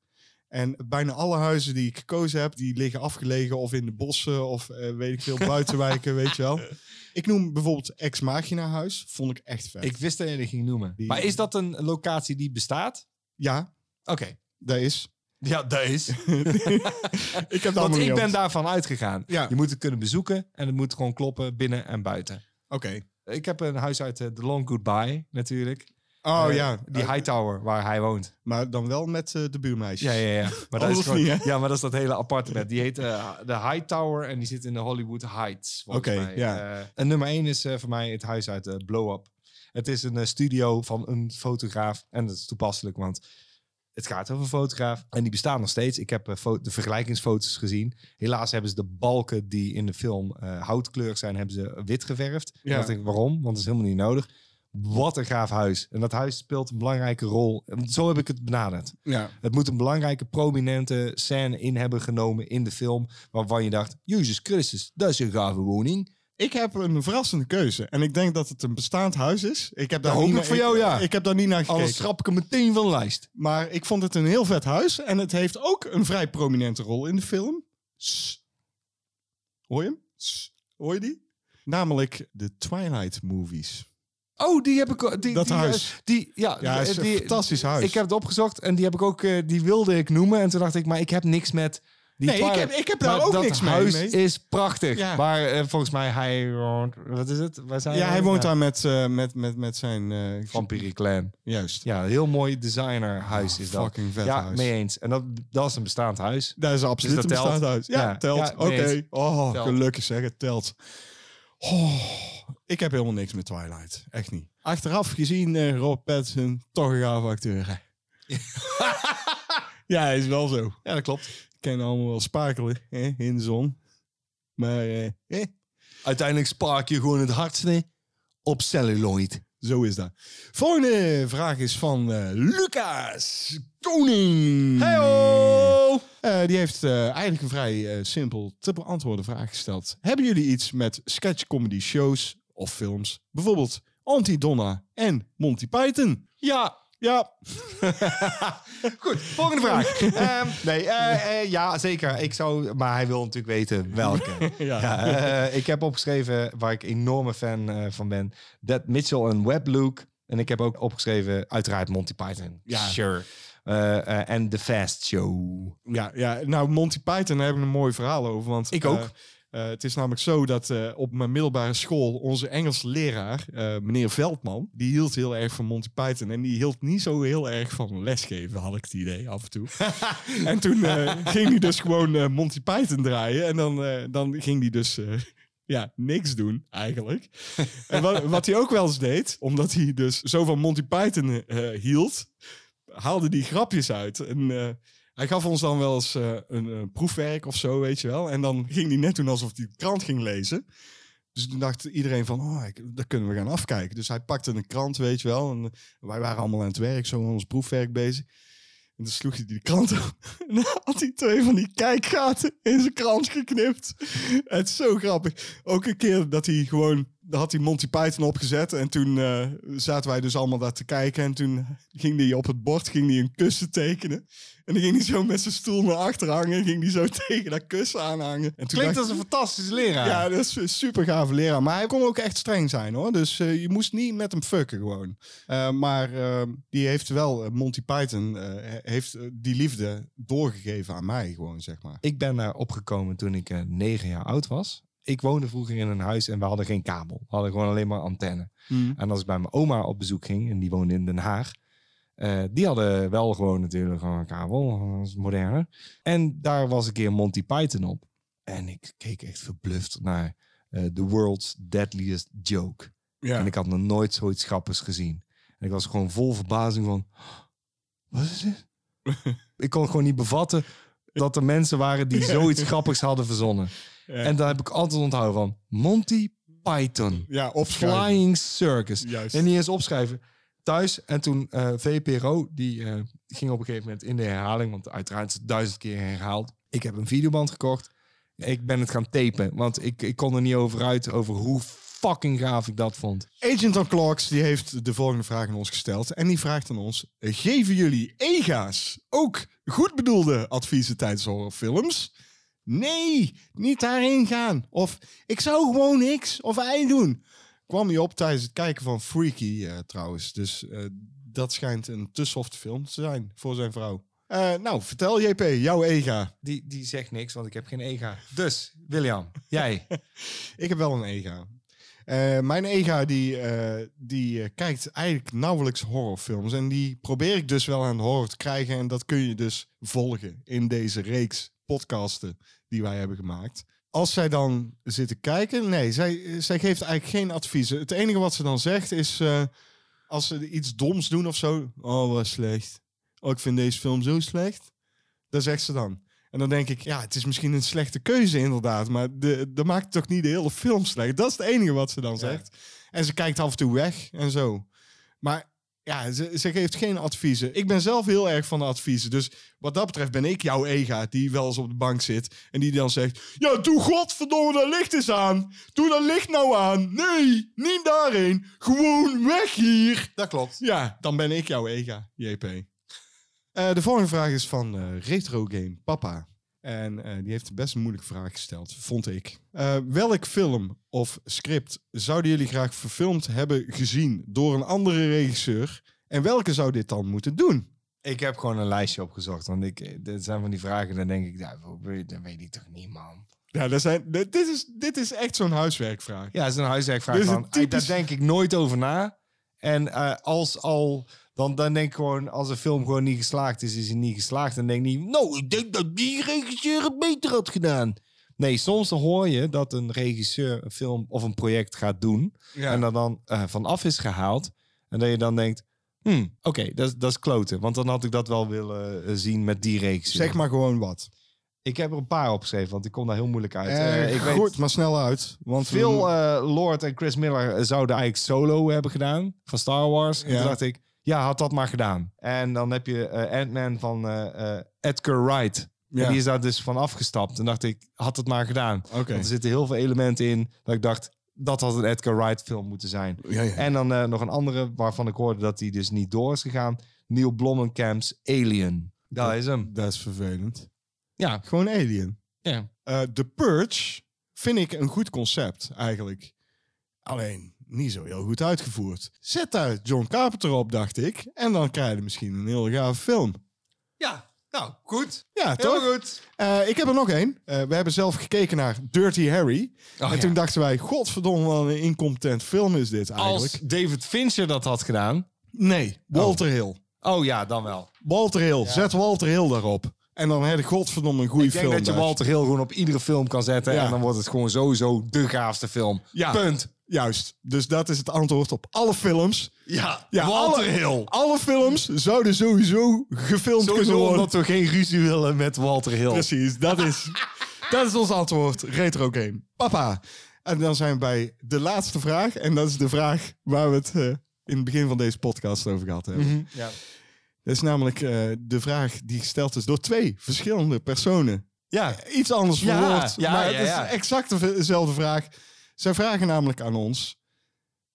En bijna alle huizen die ik gekozen heb, die liggen afgelegen of in de bossen of eh, weet ik veel, buitenwijken, weet je wel. Ik noem bijvoorbeeld Ex Machina huis, vond ik echt vet. Ik wist dat je die ging noemen. Die- Maar is dat een locatie die bestaat? Ja, Oké. dat is. Ja, dat is. Ik heb dat Want ik ben daarvan uitgegaan. Ja. Je moet het kunnen bezoeken en het moet gewoon kloppen binnen en buiten. Oké. Ik heb een huis uit eh, The Long Goodbye, natuurlijk. Oh Eh, ja, Die Eh, high tower waar hij woont. maar dan wel met eh, de buurmeisjes. Ja, ja, ja. Maar dat is gewoon, niet, ja, maar dat is dat hele appartement. Die heet eh, de High Tower en die zit in de Hollywood Heights. Oké, ja. Eh, en nummer één is eh, voor mij het huis uit eh, Blow Up. Het is een eh, studio van een fotograaf. En dat is toepasselijk, want het gaat over een fotograaf. En die bestaan nog steeds. Ik heb eh, de vergelijkingsfoto's gezien. Helaas hebben ze de balken die in de film eh, houtkleur zijn, hebben ze wit geverfd. Ja. Ja. dacht ik, waarom? Want dat is helemaal niet nodig. Wat een gaaf huis. En dat huis speelt een belangrijke rol. En zo heb ik het benaderd. Ja. Het moet een belangrijke, prominente scène in hebben genomen in de film. Waarvan je dacht, Jezus Christus, dat is een gave woning. Ik heb een verrassende keuze. En ik denk dat het een bestaand huis is. Ik heb daar hoop ik naar- voor jou, ja. Ik heb daar niet naar gekeken. Anders schrap ik hem meteen van de lijst. Maar ik vond het een heel vet huis. En het heeft ook een vrij prominente rol in de film. Sss. Hoor je hem? Sss. Hoor je die? Namelijk de Twilight movies. Oh, die heb ik. Die, Dat die, huis. eh, Die, ja, Ja, het is een die, fantastisch huis. Ik heb het opgezocht en die heb ik ook, eh, die wilde ik noemen. En toen dacht ik, maar ik heb niks met die Nee, ik heb- ik heb daar Maar ook niks mee, huis is prachtig. Ja. Maar eh, volgens mij, hij woont, wat is het? Waar zijn Ja, hij woont daar met, eh, met, met, met zijn... eh, Vampire Clan. Juist. Ja, een heel mooi designerhuis is dat. Fucking vet ja, huis. mee eens. En dat, dat is een bestaand huis. Dat is absoluut Dus dat een bestaand huis. Ja, telt. Oké. Oh, Telt. gelukkig zeg, het telt. Oh, ik heb helemaal niks met Twilight. Echt niet. Achteraf gezien, eh, Rob Pattinson, toch een gaaf acteur. hè? ja, hij is wel zo. Ja, dat klopt. Ik ken allemaal wel sparkelen hè, in de zon. Maar eh, eh, Uiteindelijk spark je gewoon het hardste op celluloid. Zo is dat. Volgende vraag is van eh, Lucas Koning. Heyo! Eh, die heeft eh, eigenlijk een vrij simpel te beantwoorden vraag gesteld. Hebben jullie iets met sketch comedy shows of films? Bijvoorbeeld Anti-Donna en Monty Python? Ja, Ja, Goed, volgende vraag. Ehm, nee, eh, eh, ja, zeker. Ik zou, maar hij wil natuurlijk weten welke. Ja. ja. eh, ik heb opgeschreven, waar ik enorme fan eh, van ben, That Mitchell en Webb Luke. En ik heb ook opgeschreven, uiteraard Monty Python. Ja. Sure. Eh, eh, En The Fast Show. Ja, ja, nou Monty Python daar heb ik een mooi verhaal over. Want, Ik ook. Eh, het is namelijk zo dat eh, op mijn middelbare school onze Engelse leraar, eh, meneer Veldman, die hield heel erg van Monty Python. En die hield niet zo heel erg van lesgeven, had ik het idee af en toe. en toen ging hij dus gewoon Monty Python draaien. En dan, dan ging hij dus... ja, niks doen eigenlijk. en wat, wat hij ook wel eens deed, omdat hij dus zo van Monty Python hield, haalde hij grapjes uit. En hij gaf ons dan wel eens eh, een, een proefwerk of zo, weet je wel. En dan ging hij net doen alsof hij de krant ging lezen. Dus toen dacht iedereen van, oh, ik, dat kunnen we gaan afkijken. Dus hij pakte een krant, weet je wel. En wij waren allemaal aan het werk, zo ons proefwerk bezig. En toen sloeg hij die krant op. En dan had hij twee van die kijkgaten in zijn krant geknipt. Het is zo grappig. Ook een keer dat hij gewoon... Dan had hij Monty Python opgezet. En toen eh, zaten wij dus allemaal daar te kijken. En toen ging hij op het bord ging hij een kussen tekenen. En dan ging hij zo met zijn stoel naar achter hangen. Ging hij zo tegen dat kussen aanhangen. En toen Klinkt dacht- als een fantastische leraar. ja, dat is een super gave leraar. Maar hij kon ook echt streng zijn hoor. Dus eh, je moest niet met hem fucken gewoon. Eh, maar die heeft wel, Monty Python, eh, heeft die liefde doorgegeven aan mij gewoon, zeg maar. Ik ben daar opgekomen toen ik eh, negen jaar oud was. Ik woonde vroeger in een huis en we hadden geen kabel. We hadden gewoon alleen maar antenne. En als ik bij mijn oma op bezoek ging, en die woonde in Den Haag. eh, die hadden wel gewoon natuurlijk gewoon een kabel, dat is moderner. En daar was een keer Monty Python op. En ik keek echt verbluft naar eh, The World's Deadliest Joke. Ja. En ik had nog nooit zoiets grappigs gezien. En ik was gewoon vol verbazing van... Wat is dit? ik kon gewoon niet bevatten dat er mensen waren die zoiets grappigs hadden verzonnen. En daar heb ik altijd onthouden van Monty Python. ja, opschrijven. Flying Circus. Juist. En niet eens opschrijven. Thuis. En toen eh, VPRO, die eh, ging op een gegeven moment in de herhaling. Want uiteraard is het duizend keer herhaald. Ik heb een videoband gekocht. Ik ben het gaan tapen. Want ik, ik kon er niet over uit over hoe fucking gaaf ik dat vond. Agent on Clocks die heeft de volgende vraag aan ons gesteld. En die vraagt aan ons, geven jullie EGA's ook goed bedoelde adviezen tijdens horrorfilms? Nee, niet daarin gaan. Of ik zou gewoon niks of ei doen. Kwam hij op tijdens het kijken van Freaky eh, trouwens. Dus eh, dat schijnt een te soft film te zijn voor zijn vrouw. Eh, nou, vertel JP, jouw EGA. Die, die zegt niks, want ik heb geen ega. Dus, William, jij. Ik heb wel een EGA. Mijn EGA die, die kijkt eigenlijk nauwelijks horrorfilms. En die probeer ik dus wel aan de horror te krijgen. En dat kun je dus volgen in deze reeks podcasten die wij hebben gemaakt. Als zij dan zitten kijken, nee, zij, zij geeft eigenlijk geen adviezen. Het enige wat ze dan zegt is, eh, als ze iets doms doen of zo. Oh, wat slecht. Oh, ik vind deze film zo slecht. Dat zegt ze dan. En dan denk ik, ja, het is misschien een slechte keuze inderdaad. Maar de, dat maakt toch niet de hele film slecht. Dat is het enige wat ze dan zegt. En ze kijkt af en toe weg en zo. Maar ja, ze, ze geeft geen adviezen. Ik ben zelf heel erg van de adviezen. Dus wat dat betreft ben ik jouw ega die wel eens op de bank zit. En die dan zegt, ja, doe godverdomme dat licht eens aan. Doe dat licht nou aan. Nee, niet daarheen. Gewoon weg hier. Dat klopt. Ja, dan ben ik jouw ega, JP. Eh, de volgende vraag is van eh, Retro Game Papa. En eh, die heeft een best een moeilijke vraag gesteld, vond ik. Eh, welk film of script zouden jullie graag verfilmd hebben gezien door een andere regisseur? En welke zou dit dan moeten doen? Ik heb gewoon een lijstje opgezocht. Want ik, dit zijn van die vragen, dan denk ik, ja, dat weet ik toch niet, man. Ja, dat zijn, dit, is, dit is echt zo'n huiswerkvraag. Ja, dat is een huiswerkvraag is van. een typisch- Daar denk ik nooit over na. En eh, als al, dan, dan denk ik gewoon, als een film gewoon niet geslaagd is, is hij niet geslaagd. Dan denk ik niet, nou, ik denk dat die regisseur het beter had gedaan. Nee, soms dan hoor je dat een regisseur een film of een project gaat doen. Ja. En er dan eh, vanaf is gehaald. En dat je dan denkt, hmm, oké, dat, is- dat is kloten. Want dan had ik dat wel willen eh, zien met die regisseur. Zeg maar gewoon wat. Ik heb er een paar opgeschreven, want ik kom daar heel moeilijk uit. Eh, Eh, ik weet, goed, maar snel uit. Want we- eh, Lord en Chris Miller zouden eigenlijk solo hebben gedaan van Star Wars. En toen dacht ik, ja, had dat maar gedaan. En dan heb je eh, Ant-Man van eh, eh, Edgar Wright. Ja. En die is daar dus van afgestapt. En dacht ik, had het maar gedaan. Want er zitten heel veel elementen in dat ik dacht, dat had een Edgar Wright film moeten zijn. Ja, ja. En dan nog een andere waarvan ik hoorde dat die dus niet door is gegaan. Neil Blomkamp's Alien. Daar is hem. Dat is vervelend. Ja. Gewoon Alien. ja. Eh The Purge vind ik een goed concept, eigenlijk. Alleen niet zo heel goed uitgevoerd. Zet daar John Carpenter op, dacht ik. En dan krijg je misschien een heel gave film. Ja, nou, goed. Ja, toch? goed. Eh, ik heb er nog één. Eh, we hebben zelf gekeken naar Dirty Harry. Oh, en ja. toen dachten wij, godverdomme, wat een incompetent film is dit eigenlijk. Als David Fincher dat had gedaan. Nee, Walter Hill. Oh ja, dan wel. Walter Hill. Zet Walter Hill daarop. En dan heb je godverdomme een goede Ik denk film. dat je. Walter Hill gewoon op iedere film kan zetten. Ja. En dan wordt het gewoon sowieso de gaafste film. Punt. Juist. Dus dat is het antwoord op alle films. Ja, Ja, Walter alle, Hill. Alle films zouden sowieso gefilmd kunnen worden. omdat we geen ruzie willen met Walter Hill. Precies, dat is, dat is ons antwoord. Retro game. Papa. En dan zijn we bij de laatste vraag. En dat is de vraag waar we het eh, in het begin van deze podcast over gehad hebben. Mhm, Ja. Dat is namelijk eh, de vraag die gesteld is door twee verschillende personen. Ja. Iets anders verwoord, ja, maar het is exact dezelfde vraag. Zij vragen namelijk aan ons...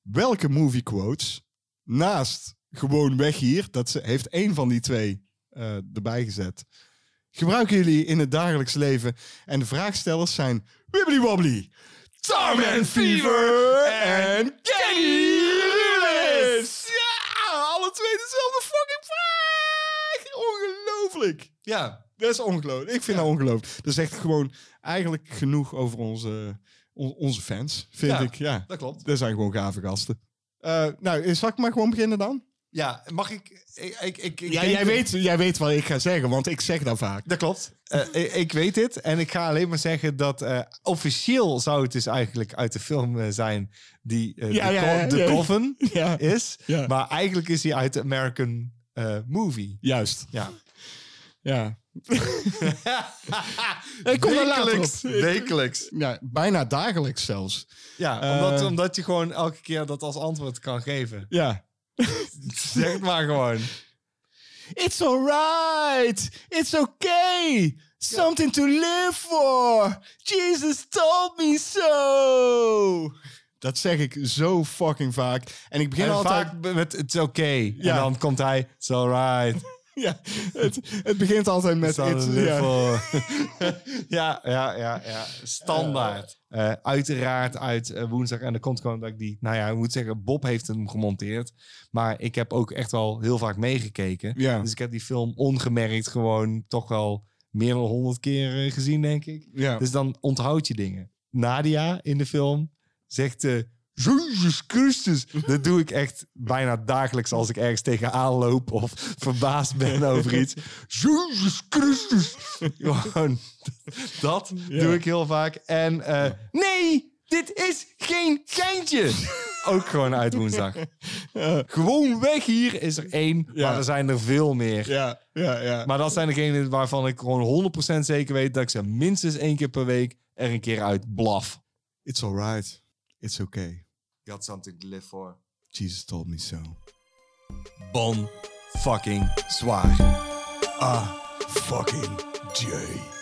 welke movie quotes naast gewoon weg hier... dat ze, heeft één van die twee eh, erbij gezet... gebruiken jullie in het dagelijks leven? En de vraagstellers zijn Wibbly Wobbly, Tarman Fever en Kenny Lewis. Ja, alle twee dezelfde fucking vraag. Ongelooflijk. Ja. Dat is ongelooflijk. Ik vind dat ongelooflijk. Dat is echt gewoon eigenlijk genoeg over onze, on- onze fans, vind Ja, ik. Ja, dat klopt. Dat zijn gewoon gave gasten. Eh, nou, zal ik maar gewoon beginnen dan? Ja, mag ik... ik, ik, ik, ik Ja, jij weet, jij weet wat ik ga zeggen, want ik zeg dat vaak. Dat klopt. Eh, ik, ik weet dit. En ik ga alleen maar zeggen dat eh, officieel zou het dus eigenlijk uit de film zijn die eh, Ja, de, ja, ja, de ja. Coven Ja. is. Ja. Maar eigenlijk is hij uit de American Movie. Juist. Ja. Ja. Ik kom daar later Wekelijks. op. Wekelijks. Ja, bijna dagelijks zelfs. Ja, Eh. omdat, omdat je gewoon elke keer dat als antwoord kan geven. Ja. Zeg het maar gewoon. It's alright. It's okay. Something to live for. Jesus told me so. Dat zeg ik zo fucking vaak. En ik begin En altijd... vaak met it's okay. Ja. En dan komt hij, it's alright. Ja, het, het begint altijd met... Live ja. ja, ja, ja, ja. Standaard. Eh, uiteraard uit eh, woensdag. En dat komt gewoon dat ik die... Nou ja, ik moet zeggen, Bob heeft hem gemonteerd. Maar ik heb ook echt wel heel vaak meegekeken. Ja. Dus ik heb die film ongemerkt gewoon toch wel meer dan honderd keer eh, gezien, denk ik. Ja. Dus dan onthoud je dingen. Nadia in de film zegt... Jezus Christus. Dat doe ik echt bijna dagelijks als ik ergens tegenaan loop of verbaasd ben over iets. Jezus Christus. Gewoon, dat doe ik heel vaak. En eh, nee, dit is geen geintje. Ook gewoon uit woensdag. Gewoon weg hier is er één, Ja. maar er zijn er veel meer. Ja, ja, ja. Maar dat zijn degenen waarvan ik gewoon 100% zeker weet dat ik ze minstens één keer per week er een keer uit blaf. It's alright. It's okay. You had something to live for. Jesus told me so. Bon fucking zwaar. Ah, fucking Jay.